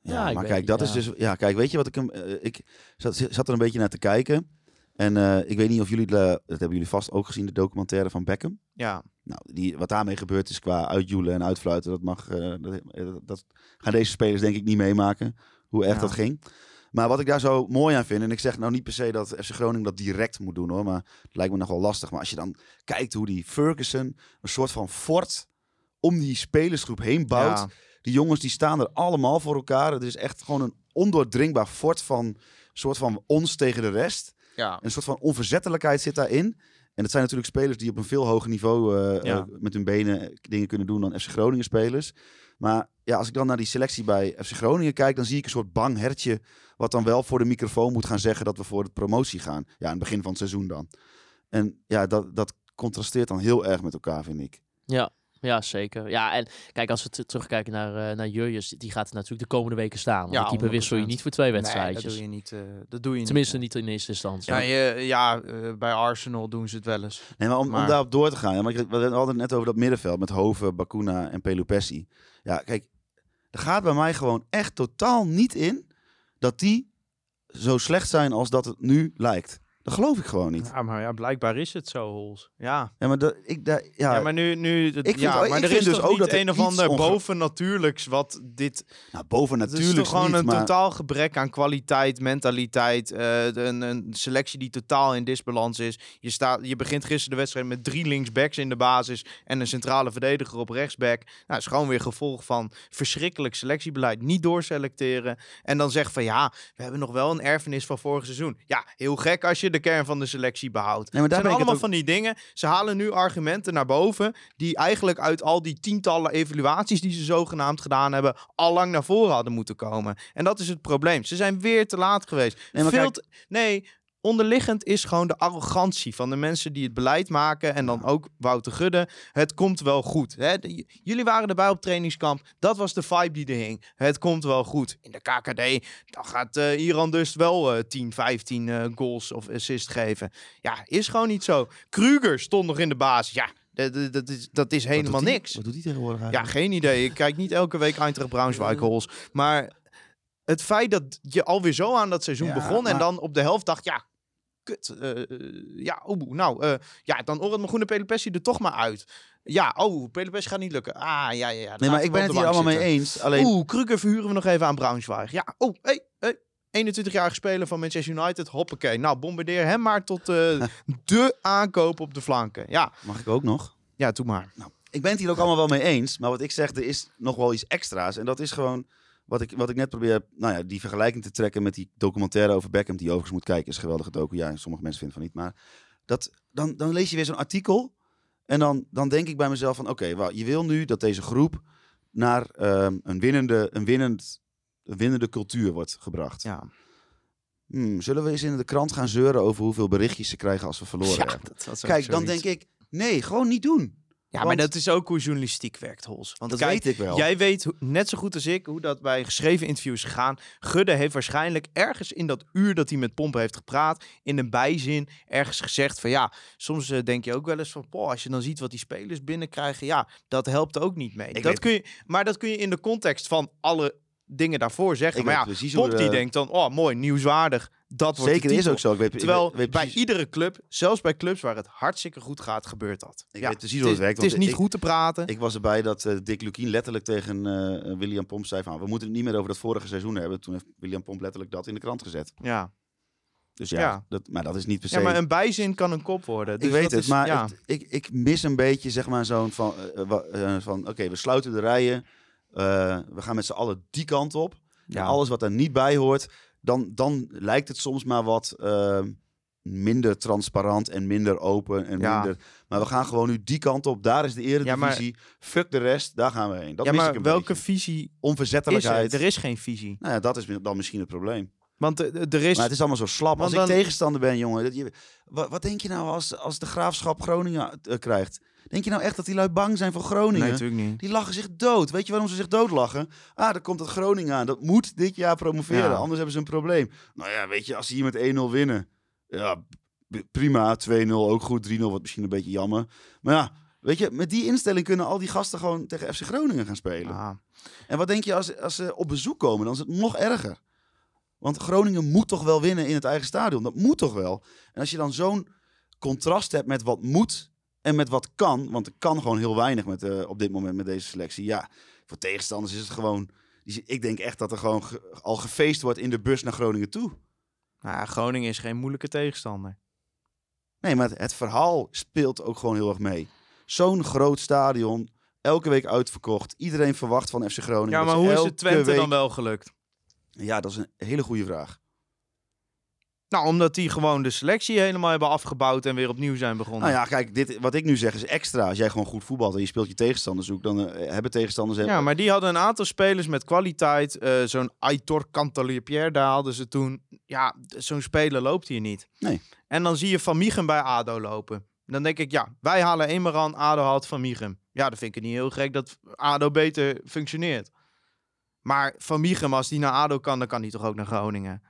Speaker 5: Ja, maar kijk, dat is dus. Ja, kijk, weet je wat ik hem. ik zat, zat er een beetje naar te kijken. En eh, ik weet niet of jullie. de- dat hebben jullie vast ook gezien, de documentaire van Beckham.
Speaker 4: Ja,
Speaker 5: Nou, die, wat daarmee gebeurd is qua uitjoelen en uitfluiten, dat, mag, eh, dat, eh, dat gaan deze spelers denk ik niet meemaken. Hoe erg
Speaker 4: Ja.
Speaker 5: dat ging. Maar wat ik daar zo mooi aan vind, en ik zeg nou niet per se dat FC Groningen dat direct moet doen hoor, maar het lijkt me nog wel lastig. Maar als je dan kijkt hoe die Ferguson een soort van fort om die spelersgroep heen bouwt.
Speaker 4: ja.
Speaker 5: Die jongens die staan er allemaal voor elkaar. Het is echt gewoon een ondoordringbaar fort van soort van ons tegen de rest.
Speaker 4: Ja.
Speaker 5: Een soort van onverzettelijkheid zit daarin. En dat zijn natuurlijk spelers die op een veel hoger niveau eh,
Speaker 4: Ja.
Speaker 5: eh, met hun benen dingen kunnen doen dan FC Groningen spelers. Maar ja, als ik dan naar die selectie bij FC Groningen kijk, dan zie ik een soort bang hertje. Wat dan wel voor de microfoon moet gaan zeggen dat we voor de promotie gaan. Ja, aan het begin van het seizoen dan. En ja, dat, dat contrasteert dan heel erg met elkaar, vind ik.
Speaker 3: Ja, ja, zeker. Ja, en kijk, als we t- terugkijken naar, eh naar Jurjus, die gaat natuurlijk de komende weken staan. Want
Speaker 4: Ja,
Speaker 3: de keeper wissel je
Speaker 4: 100%.
Speaker 3: niet voor twee
Speaker 4: Nee,
Speaker 3: wedstrijdjes.
Speaker 4: dat doe je niet. eh, dat doe je niet.
Speaker 3: Tenminste, niet in eerste instantie.
Speaker 4: Ja, je, ja eh, bij Arsenal doen ze het wel eens.
Speaker 5: Nee, maar om, om
Speaker 4: Maar-
Speaker 5: daarop door te gaan. Ja, maar ik- we hadden het net over dat middenveld met Hoven, Bakuna en Pelupessi. Ja, kijk, er gaat bij mij gewoon echt totaal niet in dat die zo slecht zijn als dat het nu lijkt. Dat geloof ik gewoon niet.
Speaker 4: Ja, maar ja, blijkbaar is het zo, Hols. Ja.
Speaker 5: Ja, maar dat, ik, daar, ja,
Speaker 4: Ja, maar nu, nu
Speaker 5: Ik vind-
Speaker 4: ja,
Speaker 5: ik
Speaker 4: maar er is
Speaker 5: dus ook dat
Speaker 4: een of ander
Speaker 5: onge-
Speaker 4: bovennatuurlijks wat dit...
Speaker 5: nou, boven
Speaker 4: Het is toch gewoon
Speaker 5: niet,
Speaker 4: een
Speaker 5: maar
Speaker 4: totaal gebrek aan kwaliteit, mentaliteit, eh, een, een selectie die totaal in disbalans is. Je, staat, je begint gisteren de wedstrijd met drie linksbacks in de basis en een centrale verdediger op rechtsback. Nou, is gewoon weer gevolg van verschrikkelijk selectiebeleid. Niet doorselecteren en dan zeggen van ja, we hebben nog wel een erfenis van vorig seizoen. Ja, heel gek als je de kern van de selectie behoudt.
Speaker 5: Nee, maar daar
Speaker 4: Het zijn
Speaker 5: het
Speaker 4: allemaal van die dingen. Ze halen nu argumenten naar boven die eigenlijk uit al die tientallen evaluaties die ze zogenaamd gedaan hebben, al lang naar voren hadden moeten komen. En dat is het probleem. Ze zijn weer te laat geweest.
Speaker 5: Nee, maar
Speaker 4: Veel
Speaker 5: kijk-
Speaker 4: te- nee, onderliggend is gewoon de arrogantie van de mensen die het beleid maken en dan ook Wouter Gudde. Het komt wel goed. Hè? De- jullie waren erbij op trainingskamp. Dat was de vibe die er hing. Het komt wel goed. In de KKD dan gaat eh, Iran dus wel eh 10, 15 eh, goals of assists geven. Ja, is gewoon niet zo. Kruger stond nog in de basis. Ja, dat, dat, dat is, dat is helemaal niks.
Speaker 5: Wat doet hij tegenwoordig
Speaker 4: Ja,
Speaker 5: eigenlijk?
Speaker 4: geen idee. Ik kijk niet elke week Eintracht Braunschweig hols. Maar het feit dat je alweer zo aan dat seizoen
Speaker 5: Ja,
Speaker 4: begon en
Speaker 5: maar-
Speaker 4: dan op de helft dacht, ja, kut. eh, ja, oh, nou, eh, ja, dan Orad Magoene Pelopessi er toch maar uit. Ja, oh, Pelopessi gaat niet lukken. Ah, ja, ja, ja.
Speaker 5: Nee, maar ik ben het hier allemaal mee eens. Alleen,
Speaker 4: Oeh, Kruger verhuren we nog even aan Braunschweig. Ja, oh, hey, hey. 21-jarige speler van Manchester United. Hoppakee. Nou, bombardeer hem maar tot eh, de aankoop op de flanken. Ja,
Speaker 5: mag ik ook nog?
Speaker 4: ja, doe maar.
Speaker 5: Ik ben het hier ook allemaal wel mee eens. Maar wat ik zeg, er is nog wel iets extra's. En dat is gewoon wat ik, wat ik net probeer, nou ja, die vergelijking te trekken met die documentaire over Beckham, die je overigens moet kijken. Is een geweldige docu. Ja, sommige mensen vinden van niet. Maar dat, dan, dan lees je weer zo'n artikel. En dan, dan denk ik bij mezelf van, oké, wel, je wil nu dat deze groep naar ehm, een, winnende, een, winnend, een winnende cultuur wordt gebracht.
Speaker 4: Ja.
Speaker 5: hmm, zullen we eens in de krant gaan zeuren over hoeveel berichtjes ze krijgen als we verloren
Speaker 4: Ja,
Speaker 5: hebben? Kijk, dan
Speaker 4: zoiets.
Speaker 5: denk ik, nee, gewoon niet doen.
Speaker 4: Ja, maar dat is ook hoe journalistiek werkt, Hols. Want
Speaker 5: Dat
Speaker 4: kijk,
Speaker 5: weet ik wel.
Speaker 4: Jij weet net zo goed als ik hoe dat bij geschreven interviews is gegaan. Gudde heeft waarschijnlijk ergens in dat uur dat hij met Pompen heeft gepraat, in een bijzin ergens gezegd van ja, soms eh, denk je ook wel eens van, poh, als je dan ziet wat die spelers binnenkrijgen, ja, dat helpt ook niet mee.
Speaker 5: Ik
Speaker 4: Dat
Speaker 5: weet-
Speaker 4: kun je, maar dat kun je in de context van alle dingen daarvoor zeggen.
Speaker 5: Ik
Speaker 4: maar ja, Pop die
Speaker 5: de-
Speaker 4: denkt dan, oh mooi, nieuwswaardig. Dat wordt
Speaker 5: Zeker is ook zo. Ik weet,
Speaker 4: Terwijl
Speaker 5: weet- weet
Speaker 4: bij iedere club, zelfs bij clubs waar het hartstikke goed gaat, gebeurt dat.
Speaker 5: Ik
Speaker 4: ja,
Speaker 5: weet precies
Speaker 4: het
Speaker 5: hoe
Speaker 4: is,
Speaker 5: het werkt,
Speaker 4: Het is niet
Speaker 5: ik-
Speaker 4: goed te praten.
Speaker 5: Ik was erbij dat eh, Dick Lukien letterlijk tegen eh, William Pomp zei van... we moeten het niet meer over dat vorige seizoen hebben. Toen heeft William Pomp letterlijk dat in de krant gezet.
Speaker 4: ja.
Speaker 5: Dus ja,
Speaker 4: Ja.
Speaker 5: Dat, maar dat is niet per se...
Speaker 4: Ja, maar een bijzin kan een kop worden. Dus
Speaker 5: ik weet
Speaker 4: dat
Speaker 5: het,
Speaker 4: is-
Speaker 5: maar
Speaker 4: ja.
Speaker 5: het- ik, ik mis een beetje zeg maar zo'n van... eh, van Oké, we sluiten de rijen. we gaan met z'n allen die kant op.
Speaker 4: Ja.
Speaker 5: En alles wat er niet bij hoort... Dan, dan lijkt het soms maar wat eh, minder transparant en minder open. En
Speaker 4: Ja.
Speaker 5: minder, maar we gaan gewoon nu die kant op. Daar is de eredivisie. Fuck de rest, daar gaan we heen. Dat
Speaker 4: ja,
Speaker 5: mis ik
Speaker 4: maar
Speaker 5: een
Speaker 4: welke
Speaker 5: beetje.
Speaker 4: visie is er?
Speaker 5: Onverzettelijkheid.
Speaker 4: Er is geen visie.
Speaker 5: Nou ja, dat is dan misschien het probleem.
Speaker 4: Want eh, er is...
Speaker 5: Maar het is allemaal zo slap. Als ik tegenstander ben, jongen. Dat je, wat, wat denk je nou als, als de graafschap Groningen eh, krijgt? Denk je nou echt dat die lui bang zijn voor Groningen?
Speaker 4: nee, natuurlijk niet.
Speaker 5: die lachen zich dood. Weet je waarom ze zich doodlachen? Ah, daar komt het Groningen aan. Dat moet dit jaar promoveren.
Speaker 4: Ja.
Speaker 5: Anders hebben ze een probleem. Nou ja, weet je, als ze hier met 1-0 winnen. Ja, prima. 2-0 ook goed. 3-0 wordt misschien een beetje jammer. Maar ja, weet je, met die instelling kunnen al die gasten gewoon tegen FC Groningen gaan spelen.
Speaker 4: Ah.
Speaker 5: En wat denk je als, als ze op bezoek komen? Dan is het nog erger. Want Groningen moet toch wel winnen in het eigen stadion. Dat moet toch wel. En als je dan zo'n contrast hebt met wat moet en met wat kan. Want er kan gewoon heel weinig met, eh, op dit moment met deze selectie. Ja, voor tegenstanders is het gewoon... Ik denk echt dat er gewoon ge- al gefeest wordt in de bus naar Groningen toe.
Speaker 4: Nou, Groningen is geen moeilijke tegenstander.
Speaker 5: Nee, maar het, het verhaal speelt ook gewoon heel erg mee. Zo'n groot stadion, elke week uitverkocht. Iedereen verwacht van FC Groningen.
Speaker 4: Ja, maar hoe is het Twente
Speaker 5: week-
Speaker 4: dan wel gelukt?
Speaker 5: Ja, dat is een hele goede vraag.
Speaker 4: Nou, omdat die gewoon de selectie helemaal hebben afgebouwd en weer opnieuw zijn begonnen.
Speaker 5: Nou ja, kijk, dit, wat ik nu zeg is extra. Als jij gewoon goed voetbalt en je speelt je tegenstanders zoek, dan eh, hebben tegenstanders...
Speaker 4: Ja, maar die hadden een aantal spelers met kwaliteit. Eh, zo'n Aitor Cantalier-Pierre, daar hadden ze toen... Ja, zo'n speler loopt hier niet.
Speaker 5: Nee.
Speaker 4: En dan zie je Van Miegen bij ADO lopen. Dan denk ik, ja, wij halen Emeran, ADO haalt Van Miegen. Ja, dan vind ik het niet heel gek dat ADO beter functioneert. Maar Van Miegen, als die naar ADO kan, dan kan hij toch ook naar Groningen.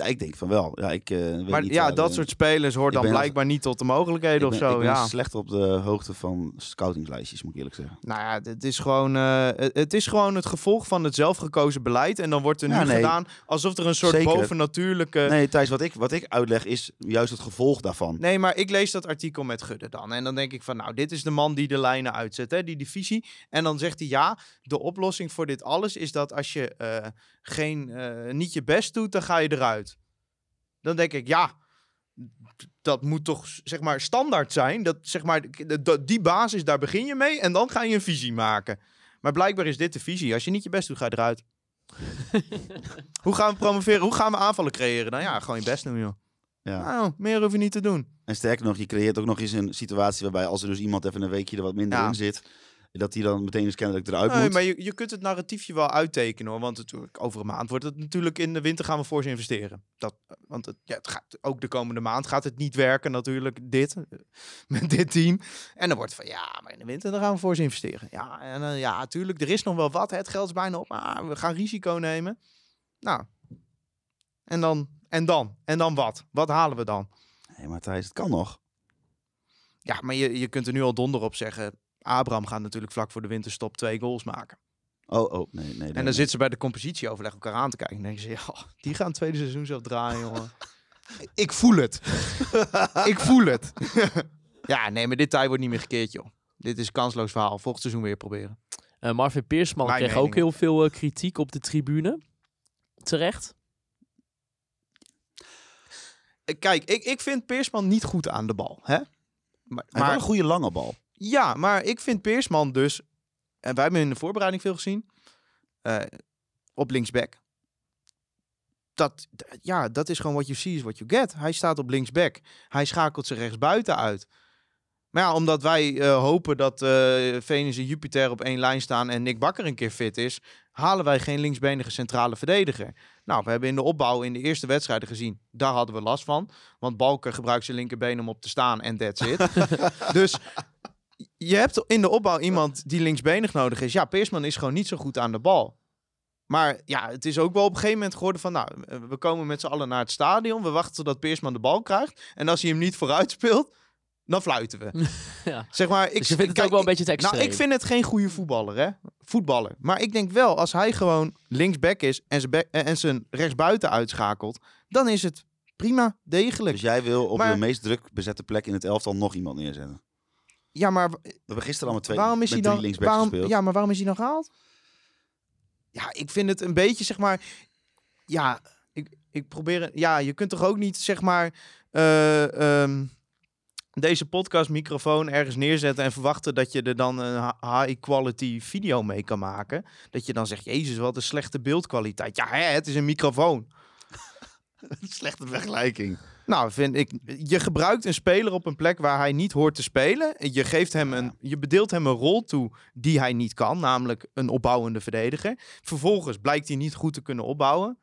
Speaker 5: Ja, ik denk van wel. Ja, ik, eh, weet
Speaker 4: Maar
Speaker 5: niet,
Speaker 4: ja, dat soort spelers hoort dan blijkbaar niet tot de mogelijkheden of zo.
Speaker 5: ik ben
Speaker 4: ja.
Speaker 5: slecht op de hoogte van scoutingslijstjes, moet ik eerlijk zeggen.
Speaker 4: Nou ja, het is, gewoon, eh, het- is gewoon het gevolg van het zelfgekozen beleid. En dan wordt er nu
Speaker 5: Ja, nee.
Speaker 4: gedaan alsof er een soort
Speaker 5: Zeker.
Speaker 4: bovennatuurlijke...
Speaker 5: Nee, Thijs, wat ik, wat ik uitleg is juist het gevolg daarvan.
Speaker 4: Nee, maar ik lees dat artikel met Gudde dan. En dan denk ik van, nou, dit is de man die de lijnen uitzet, hè, die divisie. En dan zegt hij, ja, de oplossing voor dit alles is dat als je eh, geen, niet je best doet, dan ga je eruit. Dan denk ik, ja, dat moet toch zeg maar standaard zijn. Dat, zeg maar, die basis, daar begin je mee en dan ga je een visie maken. Maar blijkbaar is dit de visie. Als je niet je best doet, ga je eruit. Hoe gaan we promoveren? Hoe gaan we aanvallen creëren? Nou ja, gewoon je best doen, joh.
Speaker 5: Ja.
Speaker 4: Nou, meer hoef je niet te doen.
Speaker 5: En sterker nog, je creëert ook nog eens een situatie waarbij als er dus iemand even een weekje er wat minder
Speaker 4: Ja.
Speaker 5: in zit, dat hij dan meteen eens kennelijk eruit
Speaker 4: Nee,
Speaker 5: moet.
Speaker 4: maar je, je kunt het narratiefje wel uittekenen hoor. Want het, over een maand wordt het natuurlijk in de winter gaan we voor ze investeren. Dat, want het, ja, het gaat, ook de komende maand gaat het niet werken natuurlijk, dit, met dit team. En dan wordt het van ja, maar in de winter dan gaan we voor ze investeren. Ja, en eh, ja, natuurlijk, er is nog wel wat. Het geld is bijna op, maar we gaan risico nemen. Nou, en dan, en dan, en dan wat? Wat halen we dan?
Speaker 5: Nee, maar Thijs, het kan nog.
Speaker 4: Ja, maar je, je kunt er nu al donder op zeggen. Abraham gaat natuurlijk vlak voor de winterstop twee goals maken.
Speaker 5: Oh, oh, nee, nee. nee,
Speaker 4: En
Speaker 5: nee.
Speaker 4: dan zitten ze bij de compositieoverleg elkaar aan te kijken. En denken ze, ja, die gaan het tweede seizoen zelf draaien, jongen. Ik voel het. ik voel het. ja, nee, maar dit tijd wordt niet meer gekeerd, joh. Dit is een kansloos verhaal. Volgend seizoen weer proberen.
Speaker 3: Eh, Marvin Peersman
Speaker 4: Mijn
Speaker 3: kreeg ook heel veel eh, kritiek op de tribune. Terecht.
Speaker 4: Eh, Kijk, ik, ik vind Peersman niet goed aan de bal. Hè? Maar, maar
Speaker 5: een goede lange bal.
Speaker 4: Ja, maar ik vind Peersman dus... En wij hebben in de voorbereiding veel gezien. eh, op linksback. Dat, ja, dat is gewoon what you see is what you get. Hij staat op linksback. Hij schakelt ze rechtsbuiten uit. Maar ja, omdat wij eh, hopen dat eh Venus en Jupiter op één lijn staan en Nick Bakker een keer fit is, halen wij geen linksbenige centrale verdediger. Nou, we hebben in de opbouw in de eerste wedstrijden gezien, daar hadden we last van. Want Balker gebruikt zijn linkerbeen om op te staan en that's it. dus je hebt in de opbouw iemand die linksbenig nodig is. Ja, Peersman is gewoon niet zo goed aan de bal. Maar ja, het is ook wel op een gegeven moment geworden van... Nou, we komen met z'n allen naar het stadion. We wachten totdat Peersman de bal krijgt. En als hij hem niet vooruit speelt, dan fluiten we.
Speaker 3: Ja.
Speaker 4: Zeg maar, ik,
Speaker 3: Dus je vindt het
Speaker 4: kijk,
Speaker 3: ook wel een beetje te
Speaker 4: Nou, ik vind het geen goede voetballer, hè. Voetballer. Maar ik denk wel, als hij gewoon linksback is en zijn, back- en zijn rechtsbuiten uitschakelt... dan is het prima, degelijk.
Speaker 5: Dus jij wil op
Speaker 4: Maar-
Speaker 5: de meest druk bezette plek in het elftal nog iemand neerzetten.
Speaker 4: Ja, maar
Speaker 5: We hebben gisteren al met twee
Speaker 4: waarom is
Speaker 5: met
Speaker 4: hij
Speaker 5: drie
Speaker 4: dan...
Speaker 5: linksbacks
Speaker 4: Waarom,
Speaker 5: gespeeld.
Speaker 4: ja, maar waarom is hij dan gehaald? Ja, ik vind het een beetje, zeg maar... Ja, ik, ik probeer... het- Ja, je kunt toch ook niet, zeg maar... eh, ehm, deze podcastmicrofoon ergens neerzetten en verwachten dat je er dan een ha- high quality video mee kan maken. Dat je dan zegt, jezus, wat een slechte beeldkwaliteit. Ja, hè, het is een microfoon.
Speaker 5: Slechte vergelijking.
Speaker 4: Nou, vind ik, je gebruikt een speler op een plek waar hij niet hoort te spelen. Je geeft hem een, je bedeelt hem een rol toe die hij niet kan, namelijk een opbouwende verdediger. Vervolgens blijkt hij niet goed te kunnen opbouwen.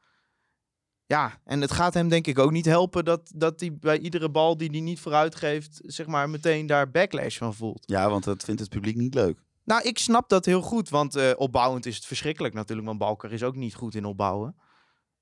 Speaker 4: Ja, en het gaat hem denk ik ook niet helpen dat, dat hij bij iedere bal die hij niet vooruit geeft, zeg maar meteen daar backlash van voelt.
Speaker 5: Ja, want dat vindt het publiek niet leuk.
Speaker 4: Nou, ik snap dat heel goed, want eh, opbouwend is het verschrikkelijk natuurlijk, want Balker is ook niet goed in opbouwen.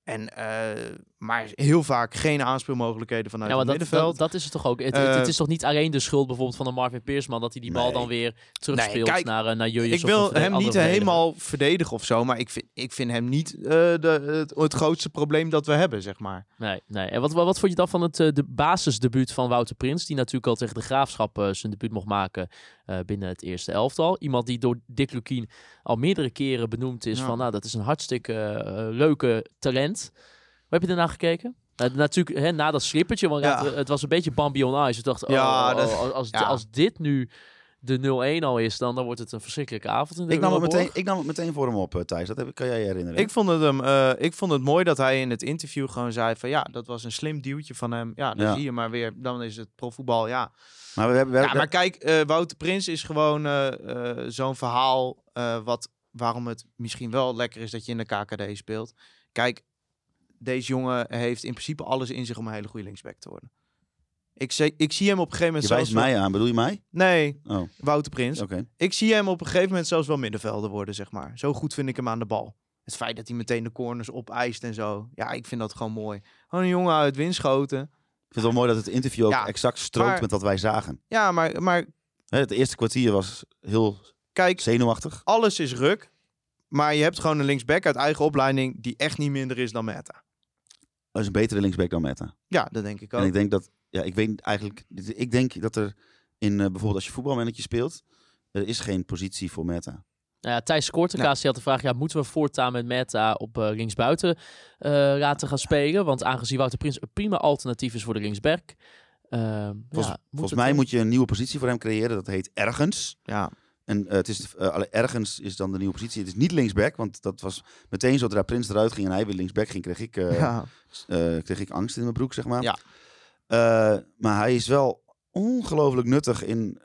Speaker 4: En, eh, maar heel vaak geen aanspeelmogelijkheden vanuit
Speaker 3: Ja, maar
Speaker 4: het
Speaker 3: dat,
Speaker 4: middenveld.
Speaker 3: dat, dat is het toch ook. Het,
Speaker 4: Eh,
Speaker 3: het is toch niet alleen de schuld bijvoorbeeld van de Marvin Peersman dat hij die bal
Speaker 5: Nee.
Speaker 3: dan weer terugspeelt
Speaker 4: kijk,
Speaker 3: naar, eh, naar
Speaker 4: ik wil hem niet helemaal verdedigen of zo, maar ik vind, ik vind hem niet eh, de, het, het grootste probleem dat we hebben, zeg maar.
Speaker 3: Nee, nee. En wat, wat, wat vond je dan van het de basisdebuut van Wouter Prins, die natuurlijk al tegen de Graafschap zijn debuut mocht maken binnen het eerste elftal. Iemand die door Dick Lukien al meerdere keren benoemd is
Speaker 4: Ja.
Speaker 3: van, nou, dat is een hartstikke leuke talent. Heb je daarna gekeken? Eh, natuurlijk, hè, na dat slippertje, want ja, het, het was een beetje Bambi on Ice. Ik dacht, oh,
Speaker 4: Ja,
Speaker 3: oh,
Speaker 4: dat-
Speaker 3: oh, als,
Speaker 4: ja.
Speaker 3: als dit nu de 0-1 al is, dan, dan wordt het een verschrikkelijke avond in de
Speaker 5: Ik nam, het meteen, ik nam het meteen voor hem op, eh, Thijs. Dat heb, ik- kan jij je herinneren?
Speaker 4: Ik vond, het hem, eh, ik vond het mooi dat hij in het interview gewoon zei van ja, dat was een slim duwtje van hem. Ja, dan
Speaker 5: Ja.
Speaker 4: zie je maar weer, dan is het profvoetbal, ja.
Speaker 5: maar we hebben, we
Speaker 4: Ja, maar kijk, eh, Wouter Prins is gewoon eh, eh, zo'n verhaal eh, wat, waarom het misschien wel lekker is dat je in de KKD speelt. Kijk, deze jongen heeft in principe alles in zich om een hele goede linksback te worden. Ik, zie- ik zie hem op een gegeven moment
Speaker 5: je wijst
Speaker 4: zelfs...
Speaker 5: mij aan. Bedoel je mij?
Speaker 4: Nee,
Speaker 5: Oh, oké.
Speaker 4: Wouter Prins. Ik zie hem op een gegeven moment zelfs wel middenvelder worden, zeg maar. Zo goed vind ik hem aan de bal. Het feit dat hij meteen de corners opeist en zo. Ja, ik vind dat gewoon mooi. Gewoon een jongen uit Winschoten.
Speaker 5: Ik vind het wel mooi dat het interview ook
Speaker 4: Ja,
Speaker 5: exact strookt
Speaker 4: maar-
Speaker 5: met wat wij zagen.
Speaker 4: Ja, maar, maar
Speaker 5: het eerste kwartier was heel
Speaker 4: kijk,
Speaker 5: zenuwachtig.
Speaker 4: alles is ruk. Maar je hebt gewoon een linksback uit eigen opleiding die echt niet minder is dan Meta.
Speaker 5: Dat is een betere linksback dan Meta.
Speaker 4: Ja, dat denk ik ook.
Speaker 5: En ik denk dat, ja, ik weet eigenlijk, ik denk dat er in eh, bijvoorbeeld als je voetbalmanager speelt, er is geen positie voor Meta.
Speaker 3: Nou ja, Thijs Kortekaas die had de vraag, ja, moeten we voortaan met Meta op eh, linksbuiten eh, laten gaan spelen? Want aangezien Wouter Prins een prima alternatief is voor de linksback. eh,
Speaker 5: Volgens,
Speaker 3: ja,
Speaker 5: volgens mij moet je een nieuwe positie voor hem creëren. Dat heet ergens.
Speaker 4: Ja,
Speaker 5: En eh, het is, eh, alle- ergens is dan de nieuwe positie. Het is niet linksback, want dat was meteen zodra Prins eruit ging en hij weer linksback ging, kreeg ik, eh,
Speaker 4: ja.
Speaker 5: eh, kreeg ik angst in mijn broek, zeg maar.
Speaker 4: Ja.
Speaker 5: Eh, maar hij is wel ongelooflijk nuttig in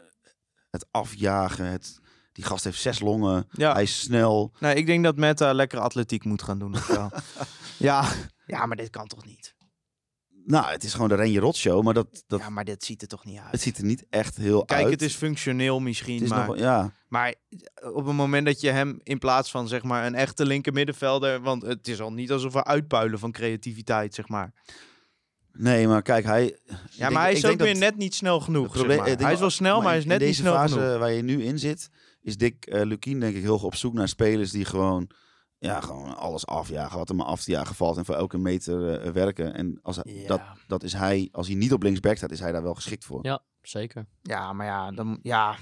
Speaker 5: het afjagen. Het, die gast heeft zes longen.
Speaker 4: ja.
Speaker 5: Hij is snel.
Speaker 4: Nee, ik denk dat Meta lekker atletiek moet gaan doen. Ja. ja, maar dit kan toch niet?
Speaker 5: Nou, het is gewoon de Renje Rot show, maar dat, dat,
Speaker 4: Ja, maar dit ziet er toch niet uit?
Speaker 5: het ziet er niet echt heel
Speaker 4: Kijk,
Speaker 5: uit.
Speaker 4: het is functioneel misschien,
Speaker 5: Het is
Speaker 4: maar...
Speaker 5: nog ja.
Speaker 4: Maar op het moment dat je hem in plaats van zeg maar een echte linker middenvelder, want het is al niet alsof we uitpuilen van creativiteit, zeg maar.
Speaker 5: Nee, maar kijk, hij...
Speaker 4: Ja,
Speaker 5: denk-
Speaker 4: maar hij is ook
Speaker 5: dat
Speaker 4: weer net niet snel genoeg. zeg maar. Hij is wel snel, maar hij is net
Speaker 5: in
Speaker 4: niet
Speaker 5: deze
Speaker 4: snel
Speaker 5: fase
Speaker 4: genoeg.
Speaker 5: waar je nu in zit, is Dick eh Lukien denk ik heel op zoek naar spelers die gewoon, ja, gewoon alles afjagen, wat er maar af te jagen valt en voor elke meter eh, werken. En als hij-
Speaker 4: Ja.
Speaker 5: dat, dat is hij, als hij niet op linksback staat, is hij daar wel geschikt voor.
Speaker 3: Ja, zeker.
Speaker 4: Ja, maar ja, dan, ja,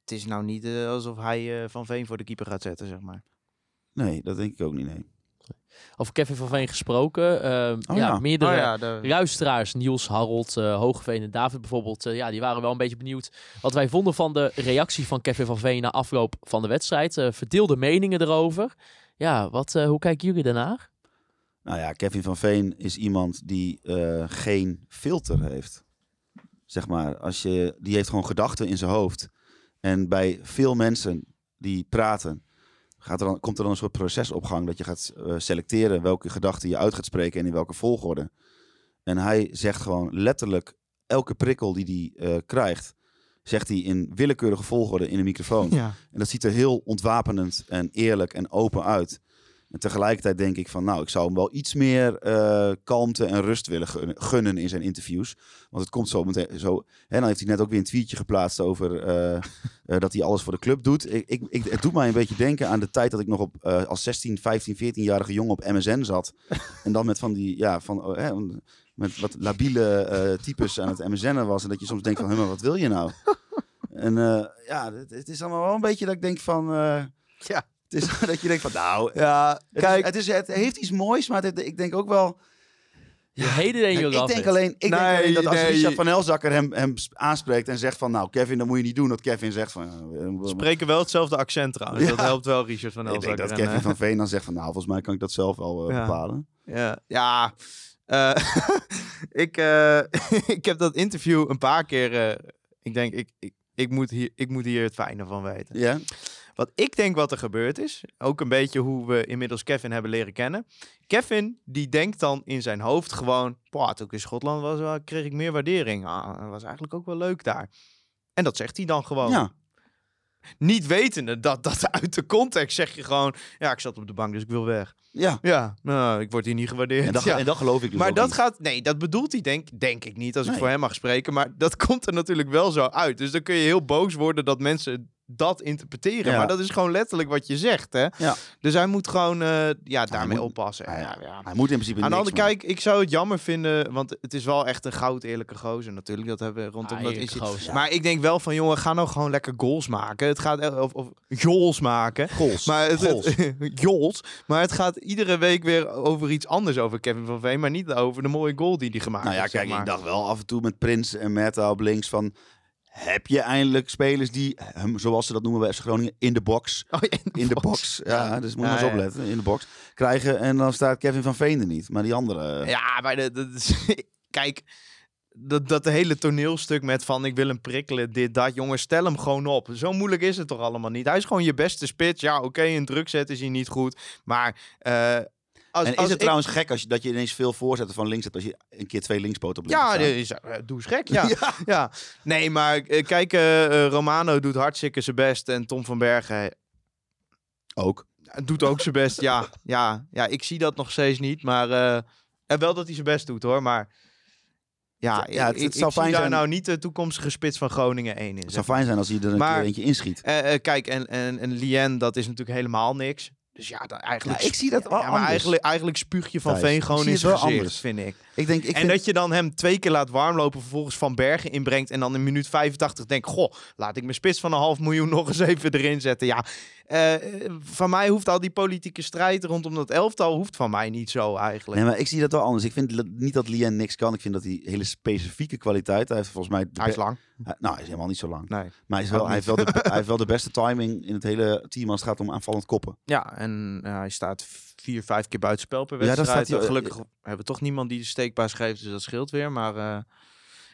Speaker 4: het is nou niet eh, alsof hij eh, Van Veen voor de keeper gaat zetten, zeg maar.
Speaker 5: Nee, dat denk ik ook niet, nee.
Speaker 3: Over Kevin van Veen gesproken. eh,
Speaker 5: Oh
Speaker 3: ja,
Speaker 5: ja.
Speaker 3: meerdere
Speaker 4: Oh ja, de,
Speaker 3: luisteraars, Niels, Harold, eh Hogeveen en David bijvoorbeeld, eh, ja, die waren wel een beetje benieuwd wat wij vonden van de reactie van Kevin van Veen na afloop van de wedstrijd. Eh, verdeelde meningen erover. Ja, wat, eh, hoe kijken jullie daarnaar?
Speaker 5: Nou ja, Kevin van Veen is iemand die eh, geen filter heeft. Zeg maar, als je, die heeft gewoon gedachten in zijn hoofd. En bij veel mensen die praten, gaat er dan, komt er dan een soort proces op gang dat je gaat eh, selecteren welke gedachten je uit gaat spreken en in welke volgorde. En hij zegt gewoon letterlijk elke prikkel die hij eh, krijgt, zegt hij in willekeurige volgorde in een microfoon.
Speaker 4: Ja.
Speaker 5: En dat ziet er heel ontwapenend en eerlijk en open uit. En tegelijkertijd denk ik van, nou, ik zou hem wel iets meer eh, kalmte en rust willen gunnen, in zijn interviews. Want het komt zo meteen zo. Hè, dan heeft hij net ook weer een tweetje geplaatst over eh, eh, dat hij alles voor de club doet. Ik, ik, ik, het doet mij een beetje denken aan de tijd dat ik nog op, als 16, 15, 14-jarige jongen op MSN zat. en dan met van die, ja, van, oh, hè, met wat labiele types aan het MSN'en was. En dat je soms denkt van, hé, maar wat wil je nou? en ja, het, het is allemaal wel een beetje dat ik denk van...
Speaker 4: Ja.
Speaker 5: Het is dat je denkt van, nou,
Speaker 4: Ja,
Speaker 5: het,
Speaker 4: kijk.
Speaker 5: is, het, is, het heeft iets moois, maar het, ik denk ook wel...
Speaker 3: Je heden en je
Speaker 5: ik denk alleen, ik denk alleen dat als
Speaker 4: nee.
Speaker 5: Richard van Elzakker hem, hem sp- aanspreekt en zegt van... Nou, Kevin, dat moet je niet doen. Dat Kevin zegt van...
Speaker 4: spreken wel hetzelfde accent trouwens.
Speaker 5: Ja.
Speaker 4: Dat helpt wel, Richard van
Speaker 5: ik denk
Speaker 4: Elzakker.
Speaker 5: dat Kevin
Speaker 4: eh,
Speaker 5: van Veen dan zegt van... Nou, volgens mij kan ik dat zelf wel eh,
Speaker 4: Ja.
Speaker 5: bepalen.
Speaker 4: Ja, ja. eh, ik, eh, ik heb dat interview een paar keer. eh, ik denk, ik, ik, ik, moet hier, ik moet hier het fijne van weten.
Speaker 5: Ja?
Speaker 4: Wat ik denk wat er gebeurd is, ook een beetje hoe we inmiddels Kevin hebben leren kennen. Kevin, die denkt dan in zijn hoofd gewoon, "Boah, toen ik in Schotland was, wel- kreeg ik meer waardering. Ah, dat was eigenlijk ook wel leuk daar. En dat zegt hij dan gewoon.
Speaker 5: Ja.
Speaker 4: Niet wetende dat dat uit de context zeg je gewoon, ja, ik zat op de bank, dus ik wil weg.
Speaker 5: Ja.
Speaker 4: Ja, nou, ik word hier niet gewaardeerd.
Speaker 5: En dat,
Speaker 4: ja.
Speaker 5: en dat geloof ik dus
Speaker 4: Maar dat
Speaker 5: niet.
Speaker 4: gaat, nee, dat bedoelt hij denk, denk ik niet als ik voor hem mag spreken. Maar dat komt er natuurlijk wel zo uit. Dus dan kun je heel boos worden dat mensen dat interpreteren.
Speaker 5: Ja.
Speaker 4: Maar dat is gewoon letterlijk wat je zegt, hè?
Speaker 5: Ja.
Speaker 4: Dus hij moet gewoon eh, ja, daarmee
Speaker 5: moet-
Speaker 4: oppassen.
Speaker 5: Hij,
Speaker 4: Ja, ja.
Speaker 5: hij moet in principe
Speaker 4: Aan de andere kijk, ik zou het jammer vinden, want het is wel echt een goud eerlijke gozer natuurlijk. Dat hebben we rondom
Speaker 3: Ah,
Speaker 4: dat incident.
Speaker 3: gozer.
Speaker 4: Maar ik denk wel van, jongen, ga nou gewoon lekker goals maken. Het gaat, eh, of, of goals maken.
Speaker 5: Goals.
Speaker 4: Maar het,
Speaker 5: Goals.
Speaker 4: het- goals. Maar het gaat iedere week weer over iets anders over Kevin van Veen. Maar niet over de mooie goal die hij gemaakt
Speaker 5: Nou ja,
Speaker 4: heeft. zeg
Speaker 5: kijk, ik dacht wel af en toe met Prins en Meta op links van... Heb je eindelijk spelers die, hem, zoals ze dat noemen bij FC Groningen, in de box...
Speaker 4: Oh,
Speaker 5: In de box. Ja, dus moet je
Speaker 4: Ja,
Speaker 5: maar eens opletten. In de box. Krijgen en dan staat Kevin van Veen er niet. Maar die andere...
Speaker 4: Ja, maar de, de- de- kijk, dat, dat hele toneelstuk met van ik wil hem prikkelen, dit, dat. Jongen, stel hem gewoon op. Zo moeilijk is het toch allemaal niet? Hij is gewoon je beste spits. Ja, oké, in druk zetten is hij niet goed. Maar eh, als,
Speaker 5: en is
Speaker 4: als
Speaker 5: het
Speaker 4: ik-
Speaker 5: trouwens gek als je, dat je ineens veel voorzetten van links hebt als je een keer twee linkspoten op links
Speaker 4: Ja, is, eh, doe eens gek. Ja. ja. Nee, maar eh, kijk, eh, Romano doet hartstikke zijn best. En Tom van Bergen.
Speaker 5: Ook.
Speaker 4: doet ook zijn best. Ja, ja, ja, ik zie dat nog steeds niet. Maar en wel dat hij zijn best doet hoor. Maar ja,
Speaker 5: Ja, het-
Speaker 4: ik,
Speaker 5: het
Speaker 4: ik,
Speaker 5: zou
Speaker 4: ik zie
Speaker 5: fijn
Speaker 4: daar
Speaker 5: zijn-
Speaker 4: nou niet de toekomstige spits van Groningen 1 in.
Speaker 5: Het zou fijn zijn als hij er een
Speaker 4: Maar-
Speaker 5: keer eentje inschiet.
Speaker 4: Eh, kijk, en, en, en Lien, dat is natuurlijk helemaal niks. Dus ja, dan eigenlijk...
Speaker 5: Ja, ik zie dat wel
Speaker 4: ja, maar
Speaker 5: anders.
Speaker 4: eigenlijk, eigenlijk spuug je van
Speaker 5: Thijs,
Speaker 4: Veen
Speaker 5: ik
Speaker 4: gewoon
Speaker 5: zie
Speaker 4: in
Speaker 5: het
Speaker 4: zijn
Speaker 5: wel
Speaker 4: gezicht,
Speaker 5: anders.
Speaker 4: vind ik.
Speaker 5: Ik denk, ik
Speaker 4: en
Speaker 5: vind,
Speaker 4: dat je dan hem twee keer laat warmlopen, vervolgens Van Bergen inbrengt en dan in minuut 85 denkt, goh, laat ik mijn spits van een half miljoen nog eens even erin zetten. Ja, eh, eh, van mij hoeft al die politieke strijd rondom dat elftal, hoeft van mij niet zo eigenlijk.
Speaker 5: Nee, maar ik zie dat wel anders. Ik vind niet dat Lien niks kan. Ik vind dat hij hele specifieke kwaliteit hij heeft. Volgens mij
Speaker 4: Hij is lang.
Speaker 5: hij- nou, hij is helemaal niet zo lang.
Speaker 4: Nee.
Speaker 5: Maar hij, is wel, hij, heeft wel de, hij heeft wel de beste timing in het hele team als het gaat om aanvallend koppen.
Speaker 4: Ja, en eh, hij staat vier, vijf keer buitenspel per
Speaker 5: Ja, daar
Speaker 4: wedstrijd.
Speaker 5: staat hij-
Speaker 4: Gelukkig hebben we toch niemand die de steekpaas geeft, dus dat scheelt weer. Maar eh,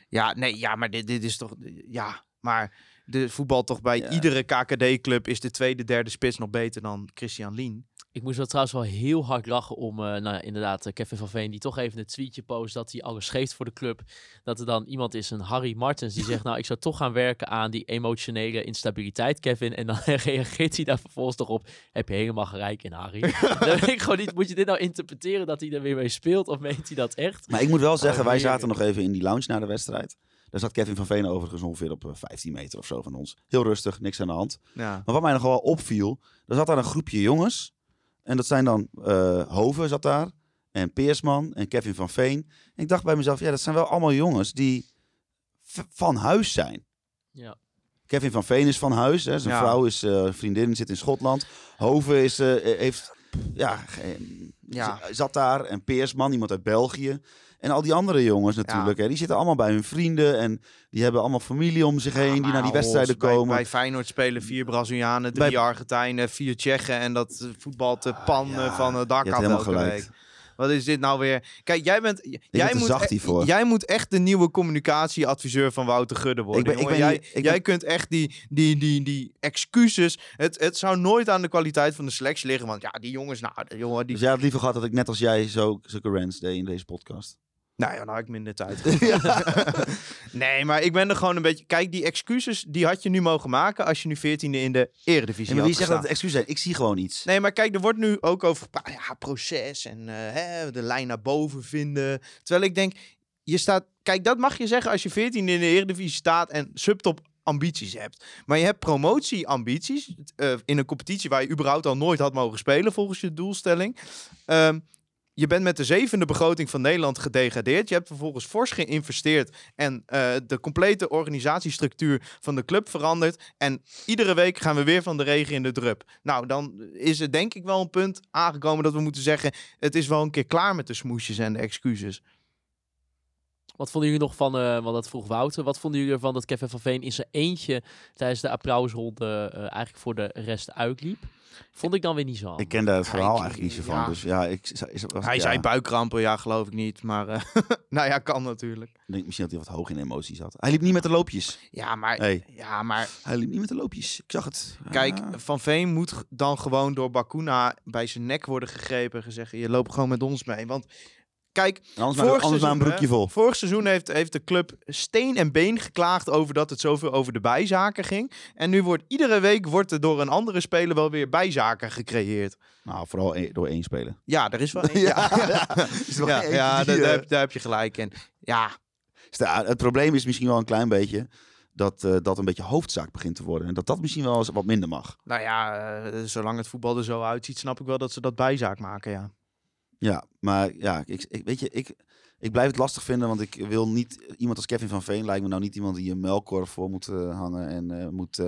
Speaker 4: ja, nee, ja, maar dit, dit is toch... Ja, maar de voetbal toch bij
Speaker 5: Ja.
Speaker 4: iedere KKD-club is de tweede, derde spits nog beter dan Christian Lien.
Speaker 3: Ik moest wel trouwens wel heel hard lachen om, eh, nou ja, inderdaad, eh, Kevin van Veen, die toch even een tweetje post dat hij alles geeft voor de club. Dat er dan iemand is, een Harry Martens, die zegt, nou, ik zou toch gaan werken aan die emotionele instabiliteit, Kevin. En dan reageert hij daar vervolgens toch op, heb je helemaal gelijk in, Harry. dan weet ik gewoon niet, moet je dit nou interpreteren dat hij er weer mee speelt, of meent hij dat echt?
Speaker 5: Maar ik moet wel zeggen, wij zaten nog even in die lounge na de wedstrijd. Daar zat Kevin van Veen overigens ongeveer op eh, 15 meter of zo van ons. Heel rustig, niks aan de hand.
Speaker 4: Ja.
Speaker 5: Maar wat mij nog wel opviel, er zat daar een groepje jongens. En dat zijn dan eh Hoven zat daar. En Peersman en Kevin van Veen. En ik dacht bij mezelf, ja, dat zijn wel allemaal jongens die van huis zijn.
Speaker 3: Ja.
Speaker 5: Kevin van Veen is van huis. Hè. Zijn
Speaker 4: Ja.
Speaker 5: vrouw is eh, vriendin, zit in Schotland. Hoven is, eh, heeft, ja,
Speaker 4: Ja.
Speaker 5: zat daar. En Peersman, iemand uit België. En al die andere jongens natuurlijk. Hè, die zitten allemaal bij hun vrienden. En die hebben allemaal familie om zich heen. die naar die wedstrijden komen.
Speaker 4: Bij, Feyenoord spelen vier Brazilianen, drie
Speaker 5: Bij-
Speaker 4: Argentijnen, vier Tsjechen. En dat voetbalt de pan
Speaker 5: Ja,
Speaker 4: van het dak af elke
Speaker 5: gelijk.
Speaker 4: week. Wat is dit nou weer? Kijk, jij bent... jij moet,
Speaker 5: zacht
Speaker 4: e- jij moet echt de nieuwe communicatieadviseur van Wouter Gudde worden.
Speaker 5: Ik ben- ik
Speaker 4: jongen.
Speaker 5: ben
Speaker 4: jij jij kunt echt die, die, die, die excuses... Het, het zou nooit aan de kwaliteit van de selectie liggen. Want ja, die jongens, nou, jongen, die...
Speaker 5: Dus jij had liever gehad dat ik net als jij zo, zulke rants deed in deze podcast.
Speaker 4: Nou ja, dan had ik minder tijd. nee, maar ik ben er gewoon een beetje... Kijk, die excuses, die had je nu mogen maken als je nu 14e in de eredivisie
Speaker 5: Ja, maar wie zegt dat het excuus zijn? Ik zie gewoon iets.
Speaker 4: Nee, maar kijk, er wordt nu ook over. Ja, proces en eh, hè, de lijn naar boven vinden. Terwijl ik denk, je staat... Kijk, dat mag je zeggen als je 14 in de Eredivisie staat en subtop ambities hebt. Maar je hebt promotieambities eh in een competitie waar je überhaupt al nooit had mogen spelen volgens je doelstelling. Ehm, je bent met de zevende begroting van Nederland gedegradeerd. Je hebt vervolgens fors geïnvesteerd en eh, de complete organisatiestructuur van de club veranderd. En iedere week gaan we weer van de regen in de drup. Nou, dan is er denk ik wel een punt aangekomen dat we moeten zeggen... het is wel een keer klaar met de smoesjes en de excuses.
Speaker 3: Wat vonden jullie nog van, eh want dat vroeg Wouter, wat vonden jullie ervan dat Kevin van Veen in zijn eentje tijdens de applausronde eh, eigenlijk voor de rest uitliep? Vond ik dan weer niet zo handig.
Speaker 5: Ik ken daar het verhaal eigenlijk niet zo
Speaker 4: ja.
Speaker 5: van. Dus ja, ik, is, was,
Speaker 4: Hij
Speaker 5: ja,
Speaker 4: zei buikkrampen, ja, geloof ik niet. Maar eh, nou ja, kan natuurlijk.
Speaker 5: Ik denk misschien dat hij wat hoog in emotie zat. Hij liep niet met de loopjes.
Speaker 4: Ja, maar,
Speaker 5: Hey.
Speaker 4: ja, maar
Speaker 5: Hij liep niet met de loopjes. Ik zag het.
Speaker 4: kijk,
Speaker 5: Ja.
Speaker 4: Van Veen moet dan gewoon door Bakuna bij zijn nek worden gegrepen. en Gezegd, je loopt gewoon met ons mee. Want kijk,
Speaker 5: anders,
Speaker 4: vorig
Speaker 5: anders maar een
Speaker 4: seizoen,
Speaker 5: broekje
Speaker 4: hè,
Speaker 5: vol.
Speaker 4: Vorig seizoen heeft, heeft de club steen en been geklaagd over dat het zoveel over de bijzaken ging. En nu wordt iedere week wordt er door een andere speler wel weer bijzaken gecreëerd.
Speaker 5: Nou, vooral één- door één speler.
Speaker 4: Ja, er is wel één. Ja, ja,
Speaker 5: die,
Speaker 4: daar, daar heb, je gelijk in. Ja,
Speaker 5: het probleem is misschien wel een klein beetje dat eh, dat een beetje hoofdzaak begint te worden. En dat dat misschien wel eens wat minder mag.
Speaker 4: nou ja, eh, zolang het voetbal er zo uitziet, snap ik wel dat ze dat bijzaak maken, ja.
Speaker 5: Ja, maar ja, ik, weet je, ik, ik blijf het lastig vinden, want ik wil niet... Iemand als Kevin van Veen lijkt me nou niet iemand die een melkkorf voor moet eh, hangen en eh, moet...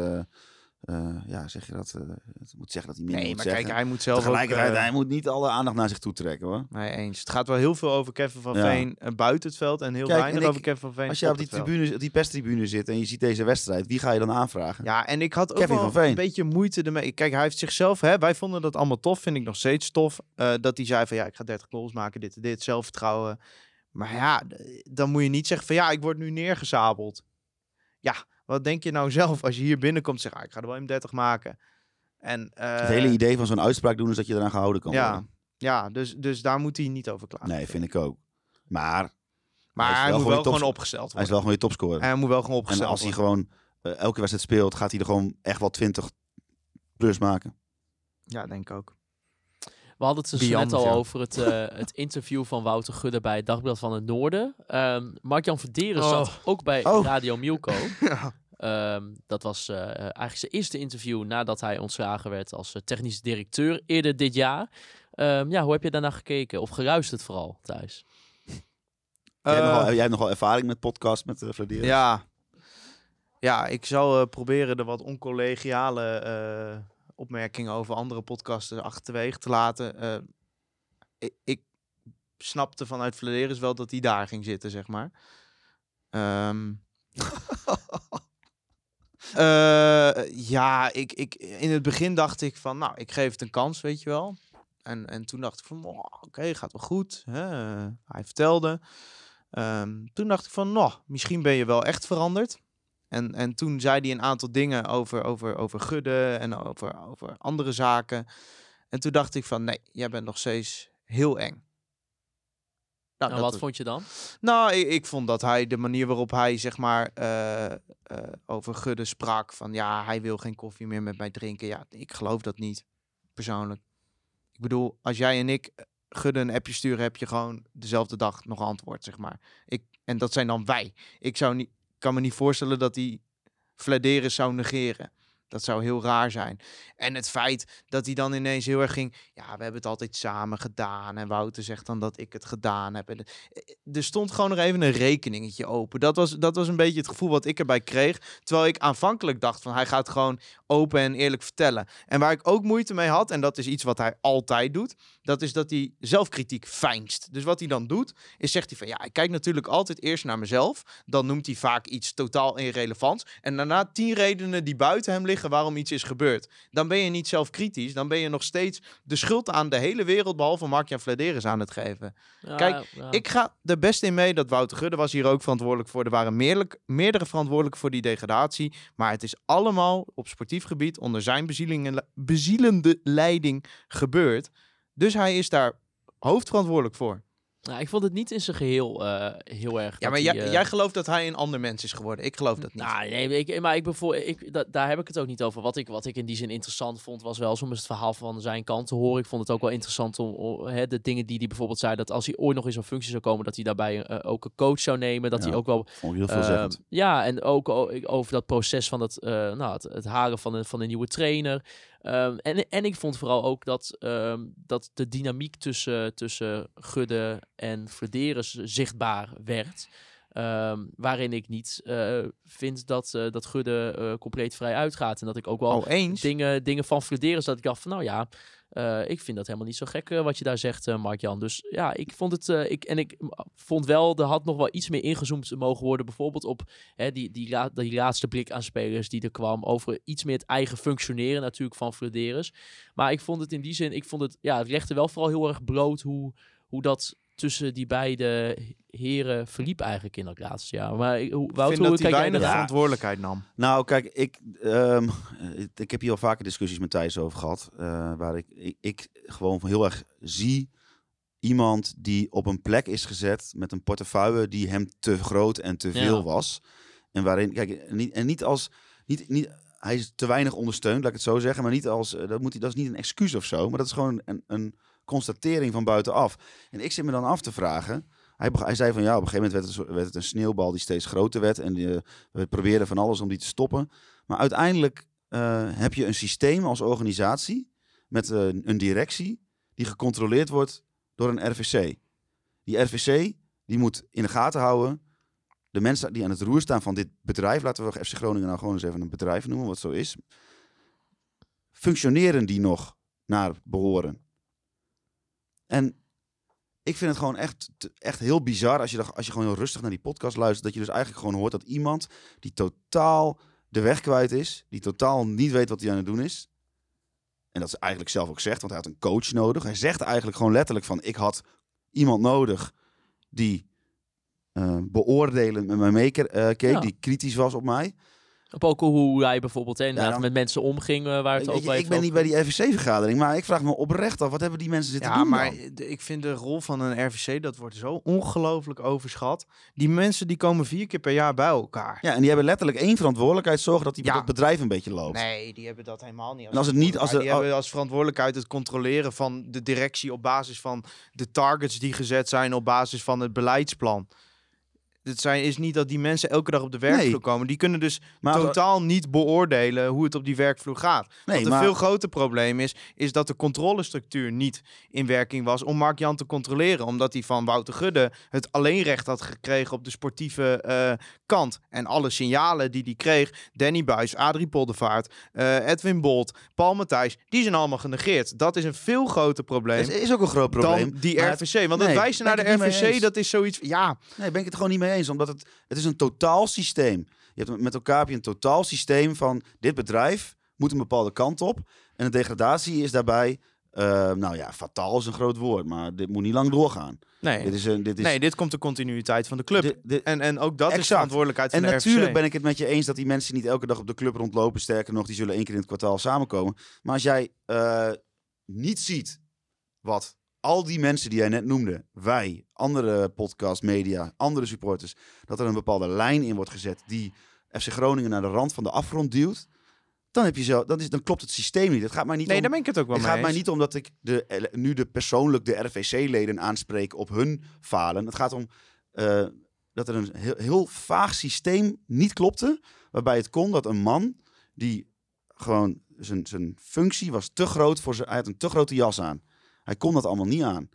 Speaker 5: eh, ja, zeg je dat? het moet zeggen dat hij minder
Speaker 4: Nee,
Speaker 5: moet
Speaker 4: maar
Speaker 5: zeggen.
Speaker 4: kijk, hij moet zelf ook...
Speaker 5: Tegelijkertijd,
Speaker 4: eh,
Speaker 5: hij moet niet alle aandacht naar zich toe trekken, hoor.
Speaker 4: Nee, eens. Het gaat wel heel veel over Kevin van
Speaker 5: Ja.
Speaker 4: Veen buiten het veld en heel
Speaker 5: Kijk,
Speaker 4: weinig
Speaker 5: en ik-
Speaker 4: over Kevin van Veen
Speaker 5: Als je op die, tribune, op die perstribune zit en je ziet deze wedstrijd, wie ga je dan aanvragen?
Speaker 4: Ja, en ik had ook
Speaker 5: Kevin
Speaker 4: wel een beetje moeite ermee. Kijk, hij heeft zichzelf, hè, wij vonden dat allemaal tof, vind ik nog steeds tof. dat hij zei van ja, ik ga 30 goals maken, dit en dit, zelfvertrouwen. Maar ja, dan moet je niet zeggen van ja, ik word nu neergezabeld. Ja, wat denk je nou zelf als je hier binnenkomt en zegt, ah, ik ga er wel een 30 maken. En, eh,
Speaker 5: het hele idee van zo'n uitspraak doen is dat je eraan gehouden kan
Speaker 4: ja,
Speaker 5: worden.
Speaker 4: ja dus, dus daar moet hij niet over klagen.
Speaker 5: Nee, vind ik ook. Maar
Speaker 4: Maar
Speaker 5: Hij
Speaker 4: moet wel gewoon opgesteld
Speaker 5: hij is
Speaker 4: worden.
Speaker 5: wel gewoon je topscorer.
Speaker 4: Hij moet wel gewoon
Speaker 5: En
Speaker 4: opgesteld
Speaker 5: als hij
Speaker 4: worden.
Speaker 5: gewoon eh, elke wedstrijd speelt, gaat hij er gewoon echt wel 20 plus maken.
Speaker 4: Ja, denk ik ook.
Speaker 3: We hadden het dus net al
Speaker 4: ja.
Speaker 3: over het, eh, het interview van Wouter Gudde bij het Dagblad van het Noorden. Ehm Mark-Jan Verderen zat
Speaker 4: Oh.
Speaker 3: ook bij
Speaker 5: Oh.
Speaker 3: Radio Milko.
Speaker 4: Ja.
Speaker 3: Ehm, dat was eh, eigenlijk zijn eerste interview nadat hij ontslagen werd als eh, technisch directeur eerder dit jaar. Ehm, ja, hoe heb je daarna gekeken? Of vooral, Thijs?
Speaker 5: jij, hebt
Speaker 4: Eh,
Speaker 5: nogal, jij hebt nogal ervaring met podcast, met uh, Fladeren.
Speaker 4: Ja. Ja, ik zal eh, proberen de wat oncollegiale eh, opmerkingen over andere podcasten achterwege te laten. Eh, ik, ik snapte vanuit Vladeris wel dat hij daar ging zitten, zeg maar. Ehm, eh, ja, ik, ik, in het begin dacht ik van, nou, ik geef het een kans, weet je wel. En, en toen dacht ik van, oh, oké, gaat wel goed. Hè? Hij vertelde. Ehm, toen dacht ik van, nou, misschien ben je wel echt veranderd. En, en toen zei hij een aantal dingen over, over, over Gudde en over, over andere zaken. En toen dacht ik van, nee, jij bent nog steeds heel eng. Nou,
Speaker 3: wat vond je dan?
Speaker 4: nou, ik, ik vond dat hij de manier waarop hij zeg maar eh, eh, over Gudde sprak van ja, hij wil geen koffie meer met mij drinken. Ja, ik geloof dat niet persoonlijk. Ik bedoel, als jij en ik eh, Gudde een appje sturen, heb je gewoon dezelfde dag nog antwoord, zeg maar. Ik, en dat zijn dan wij. Ik zou niet, kan me niet voorstellen dat hij Vladeris zou negeren. Dat zou heel raar zijn. En het feit dat hij dan ineens heel erg ging. Ja, we hebben het altijd samen gedaan. En Wouter zegt dan dat ik het gedaan heb. En het- er stond gewoon nog even een rekeningetje open. Dat was, dat was een beetje het gevoel wat ik erbij kreeg. Terwijl ik aanvankelijk dacht van hij gaat gewoon open en eerlijk vertellen. En waar ik ook moeite mee had, en dat is iets wat hij altijd doet, dat is dat hij zelfkritiek fijnst. Dus wat hij dan doet, is zegt hij van ja, ik kijk natuurlijk altijd eerst naar mezelf. Dan noemt hij vaak iets totaal irrelevants. En daarna tien redenen die buiten hem liggen waarom iets is gebeurd. Dan ben je niet zelf kritisch. Dan ben je nog steeds de schuld aan de hele wereld, behalve Mark-Jan Vladeris, aan het geven.
Speaker 3: Ja,
Speaker 4: Kijk,
Speaker 3: ja.
Speaker 4: Ik ga er best in mee dat Wouter Gudde was hier ook verantwoordelijk voor. Er waren meerlijk, meerdere verantwoordelijken voor die degradatie. Maar het is allemaal op sportief gebied onder zijn bezielende leiding gebeurd. Dus hij is daar hoofdverantwoordelijk voor.
Speaker 3: Nou, ik vond het niet in zijn geheel eh, heel erg.
Speaker 4: Ja, maar
Speaker 3: hij,
Speaker 4: jij,
Speaker 3: eh,
Speaker 4: jij gelooft dat hij een ander mens is geworden. Ik geloof dat niet.
Speaker 3: Nou, nee, ik, maar ik bevoor, ik, da- daar heb ik het ook niet over. Wat ik, wat ik in die zin interessant vond, was wel soms het verhaal van zijn kant te horen. Ik vond het ook wel interessant om, om, hè, de dingen die hij bijvoorbeeld zei, dat als hij ooit nog in zo'n functie zou komen, dat hij daarbij eh, ook een coach zou nemen. Dat
Speaker 5: Ja.
Speaker 3: hij ook wel
Speaker 5: heel
Speaker 3: Ehm,
Speaker 5: veelzeggend.
Speaker 3: ja, en ook o- over dat proces van het, eh, nou, het, het haren van een, van een nieuwe trainer. Ehm, en, en ik vond vooral ook dat, ehm, dat de dynamiek tussen, tussen Gudde en Flederis zichtbaar werd. Ehm, waarin ik niet eh, vind dat, eh, dat Gudde eh, compleet vrij uitgaat. En dat ik ook wel
Speaker 4: eens.
Speaker 3: dingen, dingen van Flederis dat ik dacht van nou ja, ik vind dat helemaal niet zo gek wat je daar zegt, Mark-Jan. Dus ja, ik vond het, ik, en ik vond wel, er had nog wel iets meer ingezoomd mogen worden. Bijvoorbeeld op hè, die, die, la- die laatste blik aan spelers die er kwam over iets meer het eigen functioneren natuurlijk van Flederis. Maar ik vond het in die zin, ik vond het, ja, het legde wel vooral heel erg bloot hoe, hoe dat tussen die beide heren verliep eigenlijk in dat laatste jaar. Maar hoe,
Speaker 4: Ik
Speaker 3: Wouter,
Speaker 4: vind
Speaker 3: hoe
Speaker 4: dat hij weinig verantwoordelijkheid nam.
Speaker 5: Nou, kijk, ik, ehm, eh, ik heb hier al vaker discussies met Thijs over gehad. eh, waar ik, ik, ik gewoon heel erg zie iemand die op een plek is gezet met een portefeuille die hem te groot en te veel
Speaker 3: Ja.
Speaker 5: was. En waarin, kijk, en niet, en niet als, niet, niet, hij is te weinig ondersteund, laat ik het zo zeggen, maar niet als, eh, dat, moet hij, dat is niet een excuus of zo, maar dat is gewoon een, een constatering van buitenaf. En ik zit me dan af te vragen, hij, hij zei van ja, op een gegeven moment werd het, werd het een sneeuwbal die steeds groter werd en die, eh, we probeerden van alles om die te stoppen. Maar uiteindelijk eh, heb je een systeem als organisatie met eh, een directie die gecontroleerd wordt door een RVC. Die RVC die moet in de gaten houden de mensen die aan het roer staan van dit bedrijf, laten we FC Groningen nou gewoon eens even een bedrijf noemen, wat zo is. Functioneren die nog naar behoren? En ik vind het gewoon echt, echt heel bizar als je, als je gewoon heel rustig naar die podcast luistert, dat je dus eigenlijk gewoon hoort dat iemand die totaal de weg kwijt is, die totaal niet weet wat hij aan het doen is. En dat is eigenlijk zelf ook zegt, want hij had een coach nodig. Hij zegt eigenlijk gewoon letterlijk van, ik had iemand nodig die eh beoordelend met mij meekeek,
Speaker 3: Ja.
Speaker 5: die kritisch was op mij.
Speaker 3: Op ook hoe hij bijvoorbeeld hè, inderdaad
Speaker 5: dan-
Speaker 3: met mensen omging, eh, waar het
Speaker 5: Weet
Speaker 3: ook
Speaker 5: je, ik ben niet bij die RVC-vergadering, maar ik vraag me oprecht af, wat hebben die mensen zitten
Speaker 4: Ja,
Speaker 5: doen
Speaker 4: maar
Speaker 5: dan?
Speaker 4: de- ik vind de rol van een RVC, dat wordt zo ongelooflijk overschat. Die mensen die komen vier keer per jaar bij elkaar.
Speaker 5: Ja, en die hebben letterlijk één verantwoordelijkheid, zorgen dat die
Speaker 4: Ja.
Speaker 5: dat bedrijf een beetje loopt.
Speaker 4: Nee, die hebben dat helemaal niet.
Speaker 5: En als het niet- als
Speaker 4: verantwoordelijkheid.
Speaker 5: er-
Speaker 4: die hebben als verantwoordelijkheid het controleren van de directie op basis van de targets die gezet zijn op basis van het beleidsplan. Het zijn, is niet dat die mensen elke dag op de werkvloer
Speaker 5: Nee.
Speaker 4: komen. Die kunnen dus
Speaker 5: Maar
Speaker 4: totaal niet beoordelen hoe het op die werkvloer gaat.
Speaker 5: Nee,
Speaker 4: Wat een
Speaker 5: maar-
Speaker 4: veel groter probleem is, is dat de controlestructuur niet in werking was om Mark Jan te controleren. Omdat hij van Wouter Gudde het alleenrecht had gekregen op de sportieve eh, kant. En alle signalen die hij kreeg, Danny Buis, Adrie Poldervaart, eh, Edwin Bolt, Paul Matthijs, die zijn allemaal genegeerd. Dat is een veel groter probleem
Speaker 5: Dat is ook een groot probleem.
Speaker 4: dan die RVC. Want
Speaker 5: nee,
Speaker 4: het wijzen naar de RVC, dat is zoiets... Ja,
Speaker 5: Nee, ben ik het gewoon niet mee eens. Omdat het, het is een totaal systeem. Je hebt met elkaar heb je een totaal systeem van dit bedrijf moet een bepaalde kant op. En de degradatie is daarbij, eh, nou ja, fataal is een groot woord, maar dit moet niet lang doorgaan.
Speaker 4: nee.
Speaker 5: Dit is een, dit is,
Speaker 4: nee, dit komt de continuïteit van de club.
Speaker 5: dit- dit-
Speaker 4: en, en ook dat is
Speaker 5: Exact.
Speaker 4: verantwoordelijkheid van
Speaker 5: en
Speaker 4: de
Speaker 5: natuurlijk ben ik het met je eens dat die mensen niet elke dag op de club rondlopen. Sterker nog, die zullen één keer in het kwartaal samenkomen. Maar als jij eh, niet ziet wat al die mensen die jij net noemde, wij, andere podcast, media, andere supporters, dat er een bepaalde lijn in wordt gezet die FC Groningen naar de rand van de afgrond duwt, dan, heb je zo, dan, is, dan klopt het systeem niet. Het gaat mij niet
Speaker 4: Nee,
Speaker 5: om,
Speaker 4: daar ben ik het ook wel
Speaker 5: het
Speaker 4: mee
Speaker 5: gaat mij niet om dat ik de, nu de persoonlijk de RVC-leden aanspreek op hun falen. Het gaat om eh, dat er een heel, heel vaag systeem niet klopte. Waarbij het kon dat een man die gewoon zijn, zijn functie was te groot voor zijn. Hij had een te grote jas aan. Hij kon dat allemaal niet aan.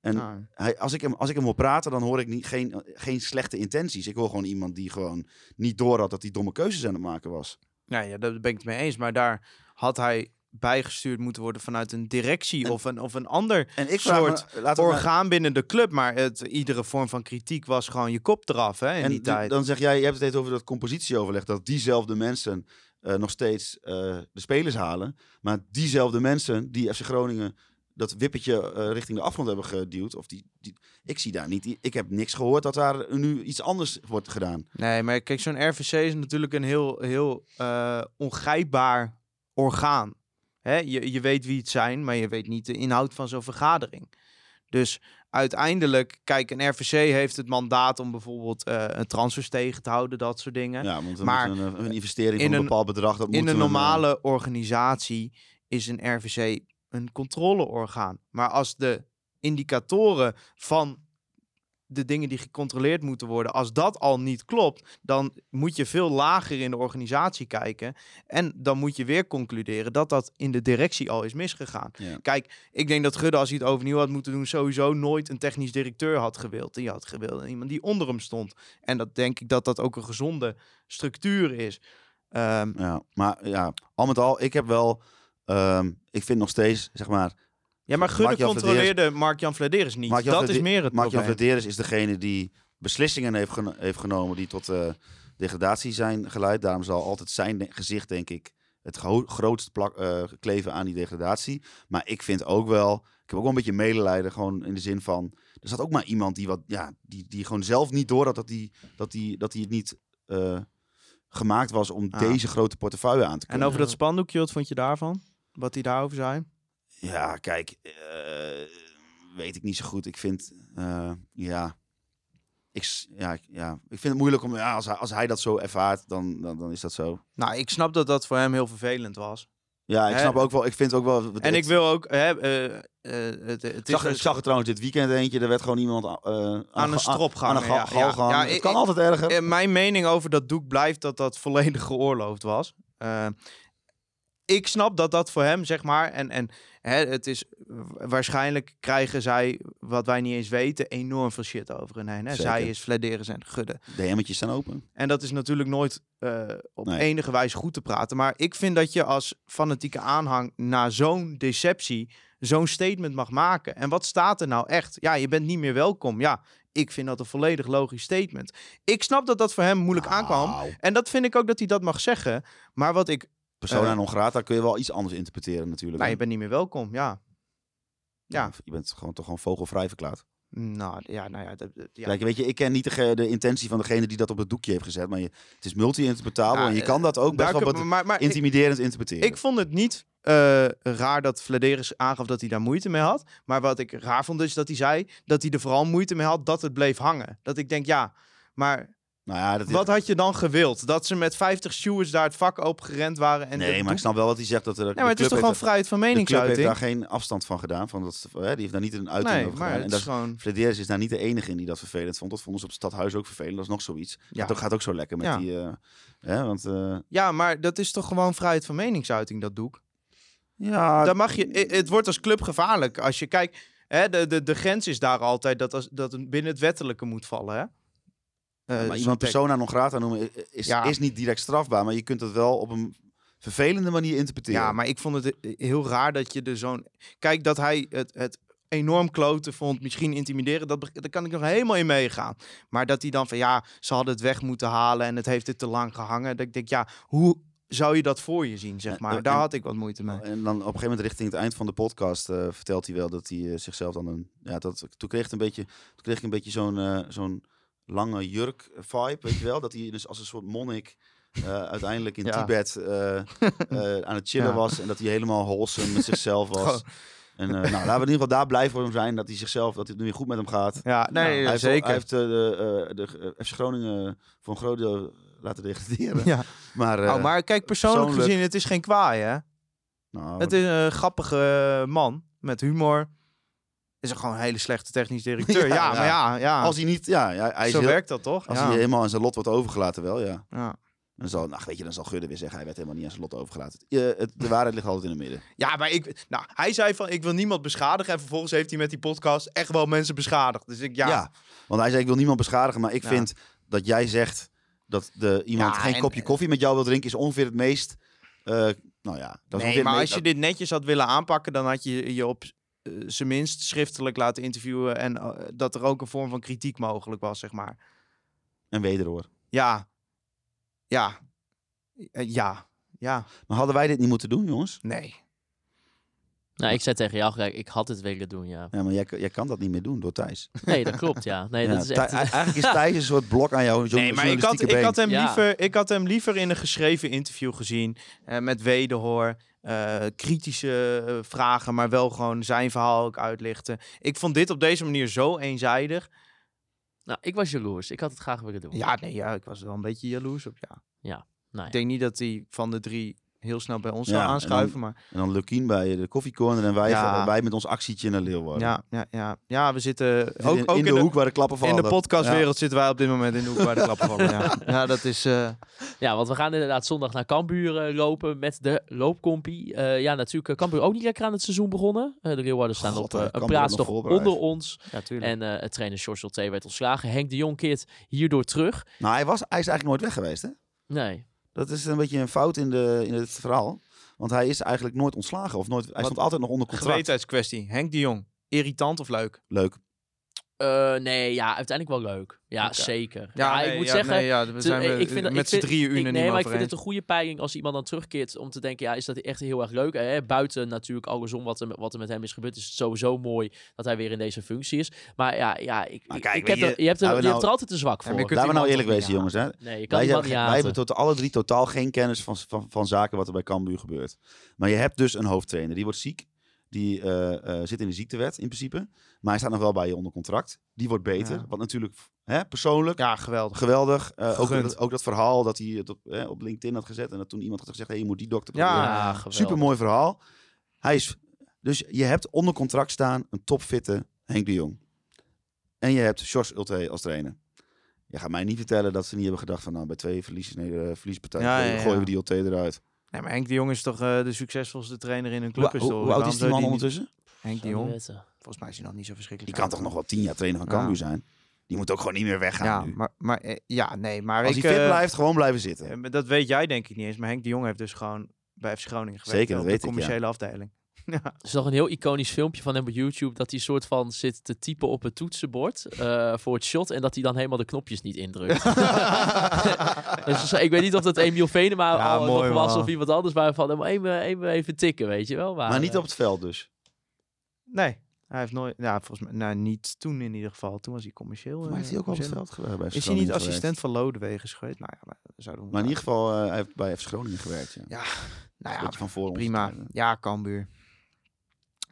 Speaker 5: En
Speaker 4: Nou,
Speaker 5: hij, als, ik hem, als ik hem wil praten, dan hoor ik niet, geen, geen slechte intenties. Ik hoor gewoon iemand die gewoon niet door had dat hij domme keuzes aan het maken was.
Speaker 4: Nou ja, daar ben ik het mee eens. Maar daar had hij bijgestuurd moeten worden vanuit een directie
Speaker 5: En-
Speaker 4: of, een, of een ander
Speaker 5: En ik
Speaker 4: soort
Speaker 5: me, maar-
Speaker 4: orgaan binnen de club. Maar het, iedere vorm van kritiek was gewoon je kop eraf hè, in
Speaker 5: En
Speaker 4: die tijd.
Speaker 5: dan zeg jij, je hebt het over dat compositieoverleg, dat diezelfde mensen eh, nog steeds eh, de spelers halen. Maar diezelfde mensen die FC Groningen dat wippetje eh, richting de afgrond hebben geduwd. Of die, die, ik zie daar niet. Ik heb niks gehoord dat daar nu iets anders wordt gedaan.
Speaker 4: Nee, maar kijk, zo'n RVC is natuurlijk een heel, heel ongrijpbaar orgaan. Hè? Je, je weet wie het zijn, maar je weet niet de inhoud van zo'n vergadering. Dus uiteindelijk, kijk, een RVC heeft het mandaat om bijvoorbeeld eh, een transfers tegen te houden, dat soort dingen.
Speaker 5: Ja, want
Speaker 4: Maar
Speaker 5: een, een investering
Speaker 4: in
Speaker 5: van een
Speaker 4: een-
Speaker 5: bepaald bedrag. Dat
Speaker 4: In een
Speaker 5: we, eh,
Speaker 4: normale organisatie is een RVC een controleorgaan. Maar als de indicatoren van de dingen die gecontroleerd moeten worden, als dat al niet klopt, dan moet je veel lager in de organisatie kijken. En dan moet je weer concluderen dat dat in de directie al is misgegaan.
Speaker 5: Ja.
Speaker 4: Kijk, ik denk dat Gudde, als hij het overnieuw had moeten doen, sowieso nooit een technisch directeur had gewild. Die had gewild iemand die onder hem stond. En dat denk ik dat dat ook een gezonde structuur is. Ehm,
Speaker 5: Ja, maar ja, al met al, ik heb wel, ehm, ik vind nog steeds, zeg maar,
Speaker 4: Ja, maar Gudde controleerde Mark-Jan Vladeris niet. Dat is meer het
Speaker 5: Mark-Jan. Vladeris is degene die beslissingen heeft, geno- heeft genomen die tot eh, degradatie zijn geleid. Daarom zal altijd zijn gezicht, denk ik, het gro- grootst plak, eh, kleven aan die degradatie. Maar ik vind ook wel, ik heb ook wel een beetje medelijden, gewoon in de zin van, er zat ook maar iemand die wat, ja, die, die gewoon zelf niet door had dat hij dat die, dat die het niet eh, gemaakt was om
Speaker 4: Ah.
Speaker 5: deze grote portefeuille aan te
Speaker 4: En
Speaker 5: kunnen.
Speaker 4: over dat spandoekje, wat vond je daarvan? Wat hij daarover zei?
Speaker 5: Ja, kijk, eh, weet ik niet zo goed. Ik vind, eh, ja, ik, ja, ik- ja, ik vind het moeilijk om, ja, als hij, als hij dat zo ervaart, dan, dan, dan is dat zo.
Speaker 4: Nou, ik snap dat dat voor hem heel vervelend was.
Speaker 5: Ja, ik
Speaker 4: Hè?
Speaker 5: snap ook wel, ik vind ook wel.
Speaker 4: En ik
Speaker 5: het-
Speaker 4: wil ook... Hè, eh, het, het
Speaker 5: Ik
Speaker 4: is
Speaker 5: zag,
Speaker 4: dus
Speaker 5: ik zag er trouwens dit weekend eentje, er werd gewoon iemand aan,
Speaker 4: aan een strop
Speaker 5: aan een
Speaker 4: gaan.
Speaker 5: gal gaan.
Speaker 4: Ja,
Speaker 5: het
Speaker 4: ik-
Speaker 5: kan
Speaker 4: ik-
Speaker 5: altijd erger.
Speaker 4: mijn mening over dat doek blijft dat dat volledig geoorloofd was. Ik snap dat dat voor hem, zeg maar, en, en hè, het is waarschijnlijk krijgen zij, wat wij niet eens weten, enorm veel shit over hun heen. Hè?
Speaker 5: Zeker.
Speaker 4: Zij is Vladeris en Gudde.
Speaker 5: DM'tjes staan open.
Speaker 4: En dat is natuurlijk nooit eh, op
Speaker 5: Nee.
Speaker 4: enige wijze goed te praten. Maar ik vind dat je als fanatieke aanhang na zo'n deceptie zo'n statement mag maken. En wat staat er nou echt? Ja, je bent niet meer welkom. Ja, ik vind dat een volledig logisch statement. Ik snap dat dat voor hem moeilijk aankwam.
Speaker 5: Nou,
Speaker 4: En dat vind ik ook dat hij dat mag zeggen. Maar wat ik...
Speaker 5: Persona
Speaker 4: Eh.
Speaker 5: non grata kun je wel iets anders interpreteren natuurlijk.
Speaker 4: Nou, je bent niet meer welkom, ja. Ja.
Speaker 5: Je bent gewoon toch gewoon vogelvrij verklaard.
Speaker 4: Nou, ja, nou ja. dat- ja.
Speaker 5: Kijk, weet je, ik ken niet de, intentie van degene die dat op het doekje heeft gezet. Maar je, het is multi-interpretabel
Speaker 4: Ja,
Speaker 5: en je
Speaker 4: eh,
Speaker 5: kan dat ook best wel
Speaker 4: kun-
Speaker 5: wat
Speaker 4: maar, maar ik-
Speaker 5: intimiderend interpreteren.
Speaker 4: Ik vond het niet eh, raar dat Vladeris aangaf dat hij daar moeite mee had. Maar wat ik raar vond is dat hij zei dat hij er vooral moeite mee had dat het bleef hangen. Dat ik denk, ja, maar
Speaker 5: nou ja, dat
Speaker 4: wat had je dan gewild? Dat ze met 50 stewards daar het vak open gerend waren? En
Speaker 5: nee,
Speaker 4: dat
Speaker 5: maar ik snap wel wat hij zegt. Dat er,
Speaker 4: Nee, maar het is toch gewoon vrijheid van
Speaker 5: daar- de club heeft
Speaker 4: meningsuiting?
Speaker 5: daar geen afstand van gedaan. Van dat, hè, die heeft daar niet een uiting
Speaker 4: Nee,
Speaker 5: over
Speaker 4: maar
Speaker 5: gedaan. En
Speaker 4: is
Speaker 5: dat,
Speaker 4: gewoon...
Speaker 5: Flederis is daar niet de enige in die dat vervelend vond. Dat vonden ze op het stadhuis ook vervelend. Dat is nog zoiets.
Speaker 4: Ja.
Speaker 5: Dat gaat ook zo lekker met
Speaker 4: Ja.
Speaker 5: die... eh, hè, want, eh,
Speaker 4: Ja, maar dat is toch gewoon vrijheid van meningsuiting, dat doek?
Speaker 5: ja,
Speaker 4: Daar mag je, het wordt als club gevaarlijk. Als je kijkt, hè, de, de, de grens is daar altijd dat, als, dat binnen het wettelijke moet vallen. Hè? Eh,
Speaker 5: maar
Speaker 4: zo'n
Speaker 5: iemand persona non grata noemen is,
Speaker 4: Ja.
Speaker 5: is niet direct strafbaar. Maar je kunt het wel op een vervelende manier interpreteren.
Speaker 4: Ja, maar ik vond het heel raar dat je er zo'n... Kijk, dat hij het, het enorm kloten vond, misschien intimideren, dat, daar kan ik nog helemaal in meegaan. Maar dat hij dan van, ja, ze hadden het weg moeten halen en het heeft het te lang gehangen. Dat ik denk, ja, hoe zou je dat voor je zien, zeg maar?
Speaker 5: en-
Speaker 4: Daar had ik wat moeite mee.
Speaker 5: En dan op een gegeven moment richting het eind van de podcast eh, vertelt hij wel dat hij eh, zichzelf dan een... Ja, dat, toen kreeg, het een beetje, toen kreeg ik een beetje zo'n zo'n lange jurk vibe, weet je wel? Dat hij dus als een soort monnik eh, uiteindelijk in
Speaker 4: Ja.
Speaker 5: Tibet eh, eh, aan het chillen
Speaker 4: Ja.
Speaker 5: was. En dat hij helemaal wholesome met zichzelf was. En nou, laten we in ieder geval daar blij voor hem zijn. Dat hij zichzelf, dat het nu weer goed met hem gaat.
Speaker 4: Ja, nee,
Speaker 5: hij heeft,
Speaker 4: zeker.
Speaker 5: Hij heeft de, de FC Groningen voor een groot deel laten degraderen.
Speaker 4: ja.
Speaker 5: Maar,
Speaker 4: oh, maar kijk, persoonlijk,
Speaker 5: persoonlijk-
Speaker 4: gezien, het is geen kwaai, hè?
Speaker 5: nou,
Speaker 4: Het is een grappige man met humor. Is er gewoon een hele slechte technisch directeur.
Speaker 5: Ja,
Speaker 4: ja,
Speaker 5: ja.
Speaker 4: maar ja, ja.
Speaker 5: als hij niet... Ja, ja hij
Speaker 4: zo
Speaker 5: heel-
Speaker 4: werkt dat toch?
Speaker 5: Als
Speaker 4: ja.
Speaker 5: hij helemaal aan zijn lot wordt overgelaten, wel, ja.
Speaker 4: Ja.
Speaker 5: Dan zal, nou, weet je, dan zal Gudde weer zeggen, hij werd helemaal niet aan zijn lot overgelaten. Je, het, de waarheid ligt altijd in het midden.
Speaker 4: ja, maar ik, nou, hij zei van ik wil niemand beschadigen. En vervolgens heeft hij met die podcast echt wel mensen beschadigd. Dus ik, ja.
Speaker 5: Ja. Want hij zei, ik wil niemand beschadigen, maar ik vind dat jij zegt dat de, iemand geen
Speaker 4: en-
Speaker 5: kopje koffie met jou wil drinken, is ongeveer het meest... eh, nou ja, dat is
Speaker 4: nee, maar als je dit netjes had willen aanpakken, dan had je je op zijn minst schriftelijk laten interviewen. En eh, dat er ook een vorm van kritiek mogelijk was, zeg maar.
Speaker 5: En wederhoor.
Speaker 4: Ja. Ja. Eh, ja. ja,
Speaker 5: Maar hadden wij dit niet moeten doen, jongens?
Speaker 4: nee.
Speaker 3: Nou, ik zei tegen jou gelijk, ik had het willen doen, ja.
Speaker 5: Ja, maar jij, jij kan dat niet meer doen door Thijs.
Speaker 3: Nee, dat klopt, ja. Nee,
Speaker 5: Ja,
Speaker 3: dat is echt...
Speaker 5: Eigenlijk is Thijs een soort blok aan jouw
Speaker 4: Nee, maar ik had, ik, had hem
Speaker 3: Ja.
Speaker 4: liever, ik had hem liever in een geschreven interview gezien. eh, met wederhoor. Eh, kritische eh, vragen, maar wel gewoon zijn verhaal ook uitlichten. Ik vond dit op deze manier zo eenzijdig.
Speaker 3: Nou, ik was jaloers. Ik had het graag willen doen.
Speaker 4: Ja, nee, ja, ik was wel een beetje jaloers op, ja.
Speaker 3: Nou,
Speaker 4: Ik denk niet dat hij van de drie heel snel bij ons
Speaker 5: Ja,
Speaker 4: zou
Speaker 5: en
Speaker 4: aanschuiven, maar
Speaker 5: En dan Lukien bij de koffiecorner en wij,
Speaker 4: Ja.
Speaker 5: wij met ons actietje naar Leeuwarden.
Speaker 4: ja, ja, ja, ja, we zitten
Speaker 5: We zitten
Speaker 4: ook,
Speaker 5: in,
Speaker 4: ook
Speaker 5: in de, hoek waar de klappen vallen.
Speaker 4: in de podcastwereld zitten wij op dit moment in de hoek waar de klappen vallen. Ja, ja dat is... eh,
Speaker 3: Ja, want we gaan inderdaad zondag naar Cambuur eh, lopen met de loopcompie. Eh, ja, natuurlijk, uh, Cambuur ook niet lekker aan het seizoen begonnen. Eh, de Leeuwarden staan
Speaker 5: God,
Speaker 3: op een plaats
Speaker 5: nog
Speaker 3: onder ons.
Speaker 4: ja, tuurlijk.
Speaker 3: En eh het trainer George T werd ontslagen. Henk de Jong keert hierdoor terug.
Speaker 5: Nou, hij, was, hij is eigenlijk nooit weg geweest, hè?
Speaker 3: Nee.
Speaker 5: Dat is een beetje een fout in, de, in het verhaal. Want hij is eigenlijk nooit ontslagen. Of nooit, hij
Speaker 4: Wat-
Speaker 5: stond altijd nog onder contract.
Speaker 4: Gewetenskwestie. Henk de Jong. Irritant of leuk?
Speaker 5: Leuk.
Speaker 3: Eh, nee, ja, uiteindelijk wel leuk. Ja, zeker. Ja,
Speaker 4: nee,
Speaker 3: ik moet
Speaker 4: ja,
Speaker 3: zeggen,
Speaker 4: nee, ja, we
Speaker 3: te-
Speaker 4: zijn we
Speaker 3: ik vind dat-
Speaker 4: met
Speaker 3: ik
Speaker 4: z'n
Speaker 3: vind-
Speaker 4: drieën
Speaker 3: nee, maar ik vind het een goede peiling als iemand dan terugkeert om te denken, ja, is dat echt heel erg leuk. Hè? Buiten natuurlijk allesom wat er, met- wat er met hem is gebeurd, is het sowieso mooi dat hij weer in deze functie is. Maar ja, ja ik,
Speaker 5: Maar kijk,
Speaker 3: ik heb er,
Speaker 5: je,
Speaker 3: hebt er, je hebt er
Speaker 5: nou-
Speaker 3: altijd een zwak voor.
Speaker 5: Laten we nou eerlijk wezen, jongens. Hè?
Speaker 3: nee, je kan
Speaker 5: Wij, hebben,
Speaker 3: niet
Speaker 5: wij hebben
Speaker 3: haten.
Speaker 5: tot alle drie totaal geen kennis van, van, van zaken wat er bij Cambuur gebeurt. Maar je hebt dus een hoofdtrainer. Die wordt ziek. Die eh, eh, zit in de ziektewet in principe. Maar hij staat nog wel bij je onder contract. Die wordt beter.
Speaker 4: Ja.
Speaker 5: Wat natuurlijk hè, persoonlijk
Speaker 4: Ja, geweldig.
Speaker 5: geweldig. Eh, ook, dat, ook dat verhaal dat hij het op, eh, op LinkedIn had gezet. En dat toen iemand had gezegd, hey, je moet die dokter
Speaker 4: Ja,
Speaker 5: proberen.
Speaker 3: Ja, geweldig.
Speaker 5: Super mooi verhaal. Hij is, dus je hebt onder contract staan een topfitte Henk de Jong. En je hebt George Ulte als trainer. Je gaat mij niet vertellen dat ze niet hebben gedacht van nou bij twee verlies, nee, verliespartijen
Speaker 4: ja.
Speaker 5: gooien we die Ulte eruit.
Speaker 4: Nee, maar Henk de Jong is toch eh, de succesvolste trainer in hun
Speaker 5: Hoe, hoe,
Speaker 4: clubhistorie.
Speaker 5: hoe oud is die
Speaker 4: zou
Speaker 5: man ondertussen?
Speaker 4: Henk de Jong. Volgens mij is hij nog niet zo verschrikkelijk
Speaker 5: Die kan toch nog wel tien jaar trainer van
Speaker 4: Ja.
Speaker 5: Cambuur zijn? Die moet ook gewoon niet meer weggaan
Speaker 4: Ja,
Speaker 5: nu.
Speaker 4: maar, maar eh, ja, nee, maar
Speaker 5: Als
Speaker 4: ik,
Speaker 5: hij fit
Speaker 4: eh,
Speaker 5: blijft, gewoon blijven zitten.
Speaker 4: eh, dat weet jij denk ik niet eens. Maar Henk de Jong heeft dus gewoon bij FC Groningen gewerkt.
Speaker 5: Zeker, dat
Speaker 4: op
Speaker 5: weet
Speaker 4: de
Speaker 5: ik, ja.
Speaker 4: commerciële afdeling. Ja.
Speaker 3: Er is nog een heel iconisch filmpje van hem op YouTube dat hij soort van zit te typen op het toetsenbord eh, voor het shot en dat hij dan helemaal de knopjes niet indrukt. dus ik weet niet of dat Emiel Venema
Speaker 4: Ja,
Speaker 3: al
Speaker 4: mooi,
Speaker 3: nog was
Speaker 4: man.
Speaker 3: of iemand anders, maar van hem even, even, even tikken, weet je wel. Maar,
Speaker 5: maar niet
Speaker 3: eh,
Speaker 5: op het veld dus.
Speaker 4: Nee, hij heeft nooit... Ja, volgens mij... Nou, niet toen in ieder geval. Toen was hij commercieel.
Speaker 5: Maar
Speaker 4: eh,
Speaker 5: heeft hij ook wel op het veld gewerkt? bij
Speaker 4: Is hij niet
Speaker 5: gewerkt?
Speaker 4: assistent van Lodewegens geweest? Nou ja, maar zouden we
Speaker 5: Maar in ieder geval, eh, hij heeft bij FC Groningen gewerkt. Ja.
Speaker 4: Ja, Nou ja,
Speaker 5: van voor
Speaker 4: prima. Ja, Cambuur.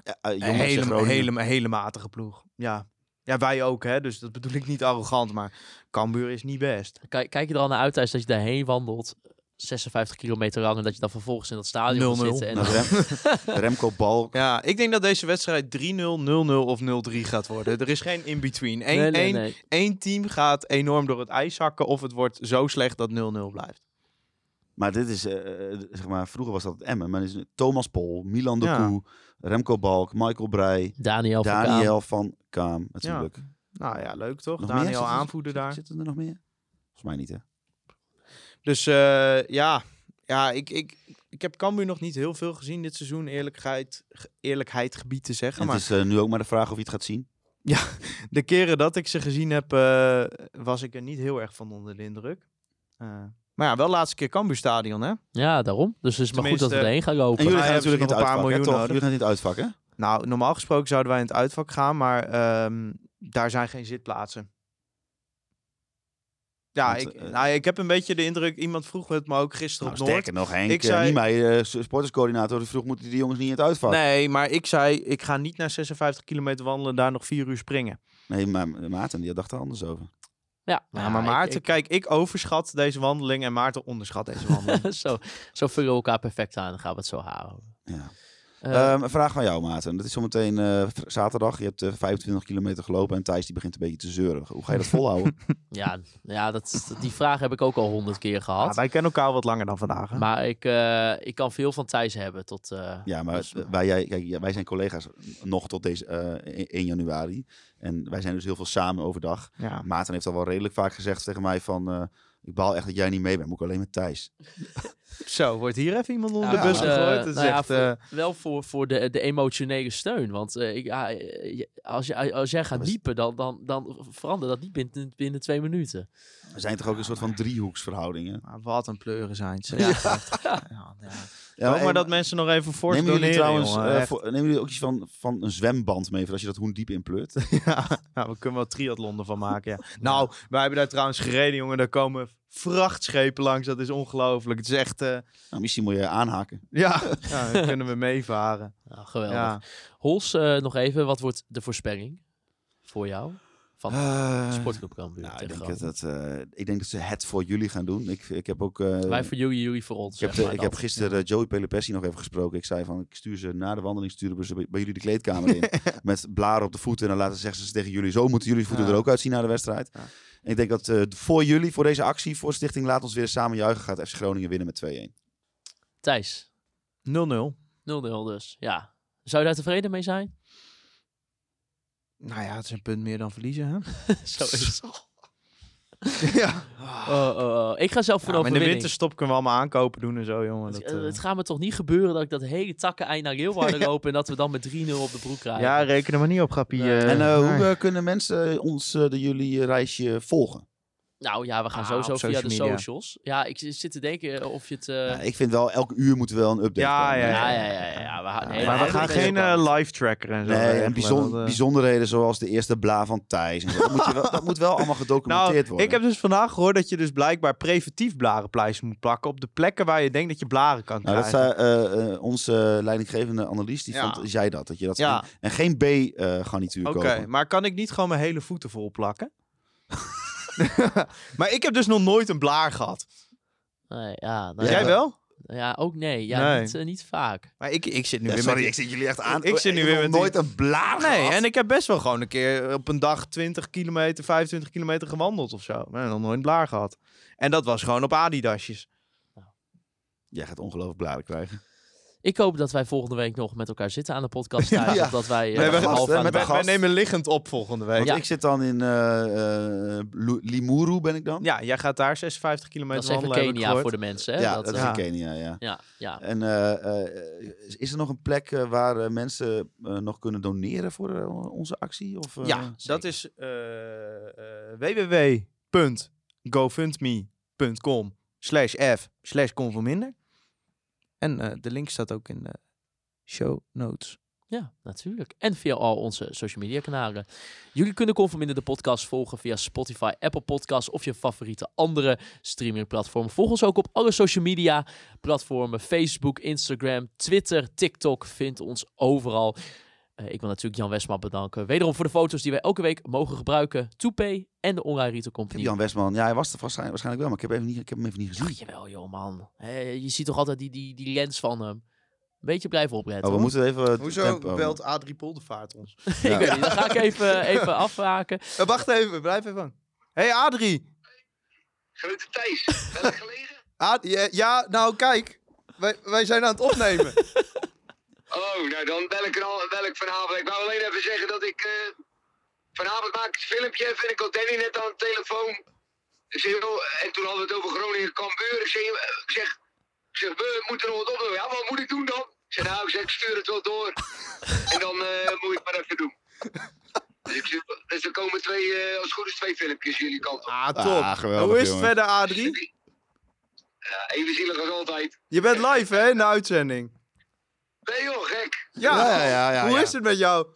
Speaker 5: Ja, eh,
Speaker 4: Een hele, hele, hele matige ploeg. Ja. ja, wij ook, hè. Dus dat bedoel ik niet arrogant, maar Cambuur is niet best.
Speaker 3: Kijk, kijk je er al naar uit Thijs, dat je daarheen wandelt, 56 kilometer lang, en dat je dan vervolgens in dat stadion gaat
Speaker 4: 0-0.
Speaker 3: zitten. En
Speaker 5: Nou, Rem- Remco Balk.
Speaker 4: Ja, ik denk dat deze wedstrijd 3-0, 0-0 of 0-3 gaat worden. Er is geen in-between. Eén
Speaker 3: nee, nee,
Speaker 4: één-
Speaker 3: nee.
Speaker 4: één team gaat enorm door het ijs zakken of het wordt zo slecht dat 0-0 blijft.
Speaker 5: Maar dit is, eh, eh, zeg maar, vroeger was dat het Emmen. Maar is Thomas Pol, Milan de
Speaker 4: Ja.
Speaker 5: Koe, Remco Balk, Michael Breij,
Speaker 3: Daniel van Kaam.
Speaker 5: Daniel van Kaam natuurlijk.
Speaker 4: Nou ja, leuk toch?
Speaker 5: Nog meer?
Speaker 4: Daniel
Speaker 5: Zitten-
Speaker 4: aanvoerder daar.
Speaker 5: Zitten er nog meer? Volgens mij niet, hè?
Speaker 4: Dus eh, ja, ja ik, ik, ik heb Cambuur nog niet heel veel gezien dit seizoen. Eerlijkheid, eerlijkheid gebied te zeggen.
Speaker 5: En
Speaker 4: Maar
Speaker 5: het is eh, nu ook maar de vraag of je het gaat zien.
Speaker 4: de keren dat ik ze gezien heb, eh, was ik er niet heel erg van onder de indruk. Eh, maar ja, wel laatste keer Cambuur Stadion, hè?
Speaker 3: Ja, daarom. Dus het is maar goed dat we erheen gaan lopen.
Speaker 5: En jullie gaan natuurlijk het
Speaker 4: een paar miljoen
Speaker 5: Toch? Jullie gaan in het uitvak, hè?
Speaker 4: Nou, normaal gesproken zouden wij in het uitvak gaan, maar ehm, daar zijn geen zitplaatsen. Ja,
Speaker 5: Want,
Speaker 4: ik,
Speaker 5: eh,
Speaker 4: nou, ik heb een beetje de indruk, iemand vroeg het me ook gisteren
Speaker 5: Nou,
Speaker 4: op Noord.
Speaker 5: sterker nog, Henk,
Speaker 4: Ik
Speaker 5: ik
Speaker 4: zei-
Speaker 5: niet mij, eh, sporterscoördinator, die vroeg, moeten die jongens niet in het uitvak?
Speaker 4: Nee, maar ik zei, ik ga niet naar 56 kilometer wandelen en daar nog vier uur springen.
Speaker 5: Nee, maar Maarten, die dacht er anders over.
Speaker 3: Ja,
Speaker 4: Ja, maar
Speaker 3: ik-
Speaker 4: Maarten,
Speaker 3: ik-
Speaker 4: kijk, ik overschat deze wandeling en Maarten onderschat deze wandeling.
Speaker 3: zo, zo vullen we elkaar perfect aan. Dan gaan we het zo houden.
Speaker 5: Ja.
Speaker 3: Eh,
Speaker 5: Ehm, een vraag van jou, Maarten. Dat is zometeen eh, zaterdag. Je hebt eh, 25 kilometer gelopen en Thijs die begint een beetje te zeuren. Hoe ga je dat volhouden?
Speaker 3: ja, ja dat, die vraag heb ik ook al honderd keer
Speaker 4: Ja,
Speaker 3: gehad.
Speaker 4: wij kennen elkaar wat langer dan vandaag. hè?
Speaker 3: Maar ik, eh, ik kan veel van Thijs hebben tot... eh,
Speaker 5: ja, maar
Speaker 3: dus-
Speaker 5: wij, jij, kijk, ja, wij zijn collega's nog tot deze eh, 1 januari. En wij zijn dus heel veel samen overdag.
Speaker 4: ja.
Speaker 5: Maarten heeft al wel redelijk vaak gezegd tegen mij van... eh, ik baal echt dat jij niet mee bent. Moet ik alleen met Thijs.
Speaker 4: Zo, wordt hier even iemand onder
Speaker 3: Ja,
Speaker 4: de bus
Speaker 3: maar,
Speaker 4: gegooid.
Speaker 3: eh,
Speaker 4: Dat is
Speaker 3: nou ja, voor-
Speaker 4: eh,
Speaker 3: wel voor, voor de, de emotionele steun. Want eh, ik, je- als, je, als jij gaat
Speaker 5: Maar
Speaker 3: diepen, dan, dan, dan verandert dat niet binnen, binnen twee minuten.
Speaker 5: We zijn toch ook een soort van driehoeksverhouding, hè?
Speaker 4: maar wat een pleuren zijn ze.
Speaker 3: Ja.
Speaker 4: Ja, ja,
Speaker 5: Ja,
Speaker 4: Ook maar
Speaker 5: en-
Speaker 4: dat mensen nog even fors
Speaker 5: Nemen jullie trouwens
Speaker 4: jongen, echt.
Speaker 5: voor- nemen jullie ook iets van, van een zwemband mee voor als je dat hoen diep inpleurt?
Speaker 4: ja, nou, we kunnen wel triathlon ervan maken, ja. Nou, wij hebben daar trouwens gereden, jongen. Daar komen vrachtschepen langs. Dat is ongelooflijk. Het is echt... eh,
Speaker 5: nou, misschien moet je aanhaken.
Speaker 4: ja, ja, dan kunnen we meevaren.
Speaker 3: Nou, geweldig.
Speaker 4: Ja.
Speaker 3: Hols, eh, nog even. Wat wordt de voorspelling voor jou? Van
Speaker 5: Eh,
Speaker 3: Sportclub Cambuur
Speaker 5: nou, ik, denk dat, eh, ik denk dat ze het voor jullie gaan doen. Ik, ik heb ook... eh,
Speaker 3: Wij voor jullie, jullie voor ons.
Speaker 5: ik heb,
Speaker 3: zeg
Speaker 5: de-
Speaker 3: maar
Speaker 5: ik heb gisteren Joey Pelopessi nog even gesproken. Ik zei van, ik stuur ze na de wandeling sturen ze bij, bij jullie de kleedkamer in. met blaren op de voeten. En dan laten zeggen ze tegen jullie, zo moeten jullie voeten
Speaker 4: Ja.
Speaker 5: er ook uitzien na de wedstrijd. En ik denk dat eh, voor jullie, voor deze actie, voor Stichting Laat Ons Weer Samen Juichen, gaat FC Groningen winnen met 2-1.
Speaker 3: Thijs,
Speaker 4: 0-0.
Speaker 3: 0-0 dus. Ja. Zou je daar tevreden mee zijn?
Speaker 4: Nou ja, het is een punt meer dan verliezen, hè?
Speaker 3: Zo is het.
Speaker 4: ja.
Speaker 3: Oh, oh, oh. Ik ga zelf voor
Speaker 4: Ja, maar in de winterstop kunnen we allemaal aankopen doen en zo, jongen. Dat,
Speaker 3: Het, eh,
Speaker 4: eh,
Speaker 3: het gaat me toch niet gebeuren dat ik dat hele takken eind naar Leeuwarden loop en dat we dan met 3-0 op de broek krijgen.
Speaker 4: ja, reken er maar niet op, Grappie.
Speaker 3: Nee.
Speaker 4: eh.
Speaker 5: en hoe kunnen mensen ons, de, jullie reisje volgen?
Speaker 3: Nou ja, we gaan
Speaker 4: Ah,
Speaker 3: sowieso via de
Speaker 4: media.
Speaker 3: socials. Ja, ik zit te denken eh, of je het... eh,
Speaker 5: Ja, ik vind wel, elke uur moet er wel een update
Speaker 4: Ja,
Speaker 5: komen.
Speaker 4: ja,
Speaker 3: ja, ja, ja, ja, ja, we gaan, nee,
Speaker 4: maar we gaan geen eh, live tracker en zo.
Speaker 5: Nee, en bijzon- bijzonderheden zoals de eerste bla van Thijs. En zo. Dat, moet je wel, dat moet wel allemaal gedocumenteerd
Speaker 4: Nou,
Speaker 5: worden.
Speaker 4: ik heb dus vandaag gehoord dat je dus blijkbaar preventief blarenpleister moet plakken op de plekken waar je denkt dat je blaren kan
Speaker 5: Nou, dat
Speaker 4: krijgen.
Speaker 5: zei eh, eh, onze leidinggevende analist, die
Speaker 4: Ja.
Speaker 5: vond, zei dat. dat, je dat
Speaker 4: Ja.
Speaker 5: en, en geen B-garnituur
Speaker 4: Oké,
Speaker 5: kopen.
Speaker 4: maar kan ik niet gewoon mijn hele voeten vol plakken? maar ik heb dus nog nooit een blaar gehad.
Speaker 3: Nee, ja, nou
Speaker 4: Jij
Speaker 3: ja,
Speaker 4: wel?
Speaker 3: Ja, ook nee. Ja,
Speaker 4: Nee.
Speaker 3: Niet, eh, niet vaak.
Speaker 4: Maar ik, ik zit nu
Speaker 5: Ja,
Speaker 4: weer
Speaker 5: sorry,
Speaker 4: met...
Speaker 5: ik zit jullie echt aan.
Speaker 4: Ik zit nu
Speaker 5: heb
Speaker 4: weer met die-
Speaker 5: nooit een blaar
Speaker 4: Nee,
Speaker 5: gehad.
Speaker 4: en ik heb best wel gewoon een keer op een dag 20 kilometer, 25 kilometer gewandeld of zo. Maar nog nooit een blaar gehad. En dat was gewoon op Adidasjes.
Speaker 5: Jij gaat ongelooflijk blaren krijgen.
Speaker 3: Ik hoop dat wij volgende week nog met elkaar zitten aan de podcast thuis.
Speaker 5: Ja.
Speaker 3: Of dat wij eh, half
Speaker 5: gast, hè,
Speaker 3: aan de
Speaker 5: met
Speaker 4: Wij,
Speaker 5: gast.
Speaker 4: wij nemen liggend op volgende week.
Speaker 5: Want
Speaker 4: Ja.
Speaker 5: ik zit dan in eh, eh, Limuru, ben ik dan?
Speaker 4: ja, jij gaat daar 56
Speaker 3: Dat
Speaker 4: kilometer
Speaker 3: is even
Speaker 4: wandelen, heb ik
Speaker 3: Kenia voor de mensen. Hè?
Speaker 5: ja,
Speaker 3: dat,
Speaker 5: dat is in Kenia, ja.
Speaker 3: ja, ja.
Speaker 5: En eh, eh, is er nog een plek waar mensen nog kunnen doneren voor onze actie? Of,
Speaker 4: Ja, dat is www.gofundme.com slash f slash conforminder. En eh, de link staat ook in de show notes.
Speaker 3: Ja, natuurlijk. En via al onze social media kanalen. Jullie kunnen Conforminder de podcast volgen via Spotify, Apple Podcasts of je favoriete andere streamingplatform. Volg ons ook op alle social media platformen. Facebook, Instagram, Twitter, TikTok. Vind ons overal. Eh, ik wil natuurlijk Jan Westman bedanken. Wederom voor de foto's die wij elke week mogen gebruiken. Toepay en de Online Retail Company.
Speaker 5: Jan Westman, ja, hij was er waarschijnlijk, waarschijnlijk wel, maar ik heb, even niet, ik heb hem even niet gezien.
Speaker 3: Ach, jawel joh man. Hé, je ziet toch altijd die, die, die lens van hem. Beetje blijven opletten.
Speaker 5: Oh, we
Speaker 3: hoor.
Speaker 5: moeten even... het
Speaker 4: Hoezo
Speaker 5: tempo-
Speaker 4: belt Adrie Poldervaart ons?
Speaker 3: ik weet niet, dan ga ik even, even afhaken.
Speaker 4: Eh, wacht even, blijf even aan. hey Adrie.
Speaker 2: Grote Thijs, wel gelegen?
Speaker 4: Ad- ja, ja, nou kijk. Wij, wij zijn aan het opnemen.
Speaker 2: Oh, nou dan bel ik, er al, bel ik vanavond. Ik wou alleen even zeggen dat ik... eh, vanavond maak ik een filmpje. Vind ik al Danny net aan de telefoon. Ik zeg, joh, en toen hadden we het over Groningen Cambuur. Ik zeg, eh, ik zeg, ik zeg, we moeten nog wat opnemen. Ja, wat moet ik doen dan? Ik zeg, nou, ik, zeg, ik stuur het wel door. en dan eh, moet ik het maar even doen. Dus, ik, dus er komen twee, eh, als het goed is, twee filmpjes jullie kant op.
Speaker 4: Ah, top.
Speaker 5: Ah, geweldig,
Speaker 4: Hoe is het
Speaker 5: jongen.
Speaker 4: verder, Adrie?
Speaker 2: Ja, even zielig als altijd.
Speaker 4: Je bent live, hè, in de uitzending.
Speaker 2: Nee joh, gek.
Speaker 4: Ja.
Speaker 5: Ja, ja, ja, ja,
Speaker 4: Hoe
Speaker 5: ja.
Speaker 4: is het met jou?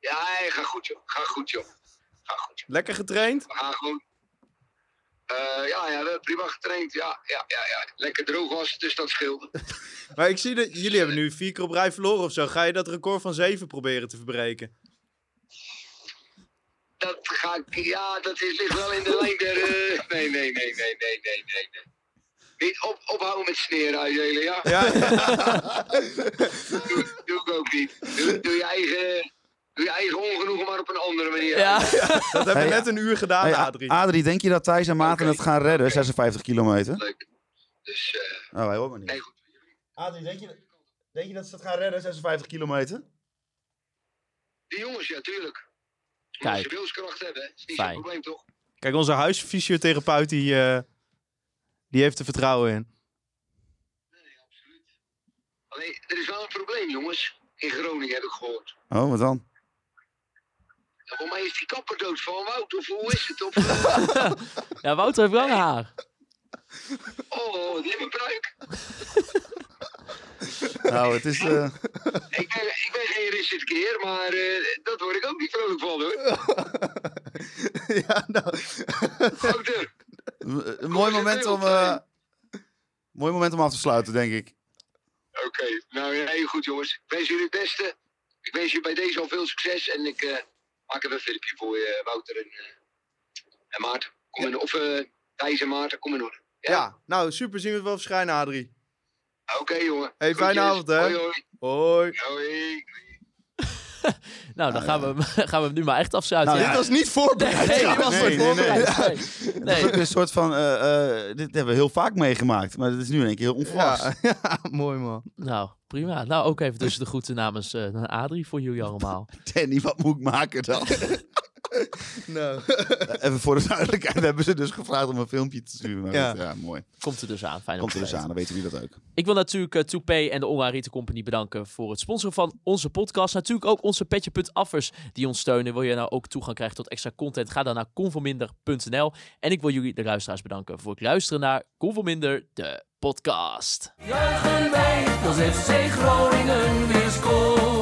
Speaker 2: Ja, hey, ga goed joh. Ga goed joh. Ga goed joh.
Speaker 4: Lekker getraind?
Speaker 2: We gaan gewoon... Eh, ja, ja, we hebben prima getraind. Ja, ja, ja, ja. Lekker droog was het, dus dat scheelde.
Speaker 4: Maar ik zie dat jullie hebben nu vier keer op rij verloren of zo. Ga je dat record van zeven proberen te verbreken?
Speaker 2: Dat ga ik... Ja, dat is, ligt wel in de lijn der... eh, Nee, nee, nee, nee, nee, nee, nee, nee. Niet op, ophouden met sneren uitdelen, ja?
Speaker 4: Ja.
Speaker 2: Doe, doe ik ook niet. Doe, doe, je eigen... Doe je eigen ongenoegen maar op een andere manier.
Speaker 3: Ja.
Speaker 4: dat hebben we
Speaker 5: Hey,
Speaker 4: net een uur gedaan,
Speaker 5: Hey,
Speaker 4: Adrie.
Speaker 5: Adrie, denk je dat Thijs en Maarten het gaan redden, 56 kilometer?
Speaker 2: Leuk. Dus, eh
Speaker 5: Oh, wij horen
Speaker 2: nee,
Speaker 5: niet.
Speaker 2: goed.
Speaker 5: Adrie, denk je, denk je dat ze het gaan redden, 56 kilometer?
Speaker 2: Die jongens, ja, tuurlijk.
Speaker 3: Kijk.
Speaker 2: Als je wilskracht hebben, hè, is niet
Speaker 3: Fijn.
Speaker 2: zo'n probleem, toch?
Speaker 4: Kijk, onze huisfysiotherapeut, die, eh, die heeft er vertrouwen in.
Speaker 2: Alleen, er is wel een probleem, jongens. In Groningen heb ik gehoord.
Speaker 5: Oh, wat dan?
Speaker 2: Ja, voor mij is die kapper dood van Wout, of hoe is het? Of, eh,
Speaker 3: ja, Wouter heeft lang haar.
Speaker 2: oh, die heeft een pruik.
Speaker 5: Nou, het is... eh,
Speaker 2: Ik ben, ik ben geen Richard Keer, maar eh, dat word ik ook niet vrolijk van hoor.
Speaker 4: ja, nou.
Speaker 2: Wouter,
Speaker 5: een mooi moment om... eh, mooi moment om af te sluiten, denk ik.
Speaker 2: Oké, nou ja, heel goed jongens. Ik wens jullie het beste. Ik wens jullie bij deze al veel succes. En ik eh, maak even een filmpje voor je, Wouter en, eh, en Maarten. Kom in, of uh, Thijs en Maarten, kom in orde.
Speaker 4: Ja. nou super. Zien we het wel verschijnen, Adrie.
Speaker 2: Oké jongen.
Speaker 4: Hey, fijne avond, hè.
Speaker 2: Hoi hoi.
Speaker 4: Hoi.
Speaker 2: Hoi.
Speaker 3: Nou, dan gaan, we, hem- gaan we hem nu maar echt afsluiten.
Speaker 5: Nou,
Speaker 3: ja.
Speaker 4: Dit was niet voorbereid.
Speaker 3: Nee,
Speaker 5: Ja,
Speaker 3: dit was niet voorbereid. Nee.
Speaker 5: Is een soort van... eh, eh, dit hebben we heel vaak meegemaakt. Maar het is nu in één keer heel onverwachts.
Speaker 4: Ja, ja, mooi man.
Speaker 3: Nou, prima. Nou, ook even tussen de groeten namens eh, naar Adrie voor jullie allemaal.
Speaker 5: Danny, wat moet ik maken dan?
Speaker 4: Nou.
Speaker 5: Even voor de duidelijkheid. Hebben ze dus gevraagd om een filmpje te sturen. Maar
Speaker 4: Ja.
Speaker 5: dat- ja mooi.
Speaker 3: Komt er dus aan. Fijn om
Speaker 5: Komt er dus aan, dan weten jullie dat ook.
Speaker 3: Ik wil natuurlijk uh, en de Online Retail Company bedanken voor het sponsoren van onze podcast. Natuurlijk ook onze petje.affers die ons steunen. Wil je nou ook toegang krijgen tot extra content? Ga dan naar conforminder.nl. En ik wil jullie, de luisteraars, bedanken voor het luisteren naar Conforminder, de podcast.
Speaker 1: Juichen wij als FC Groningen weer scoort.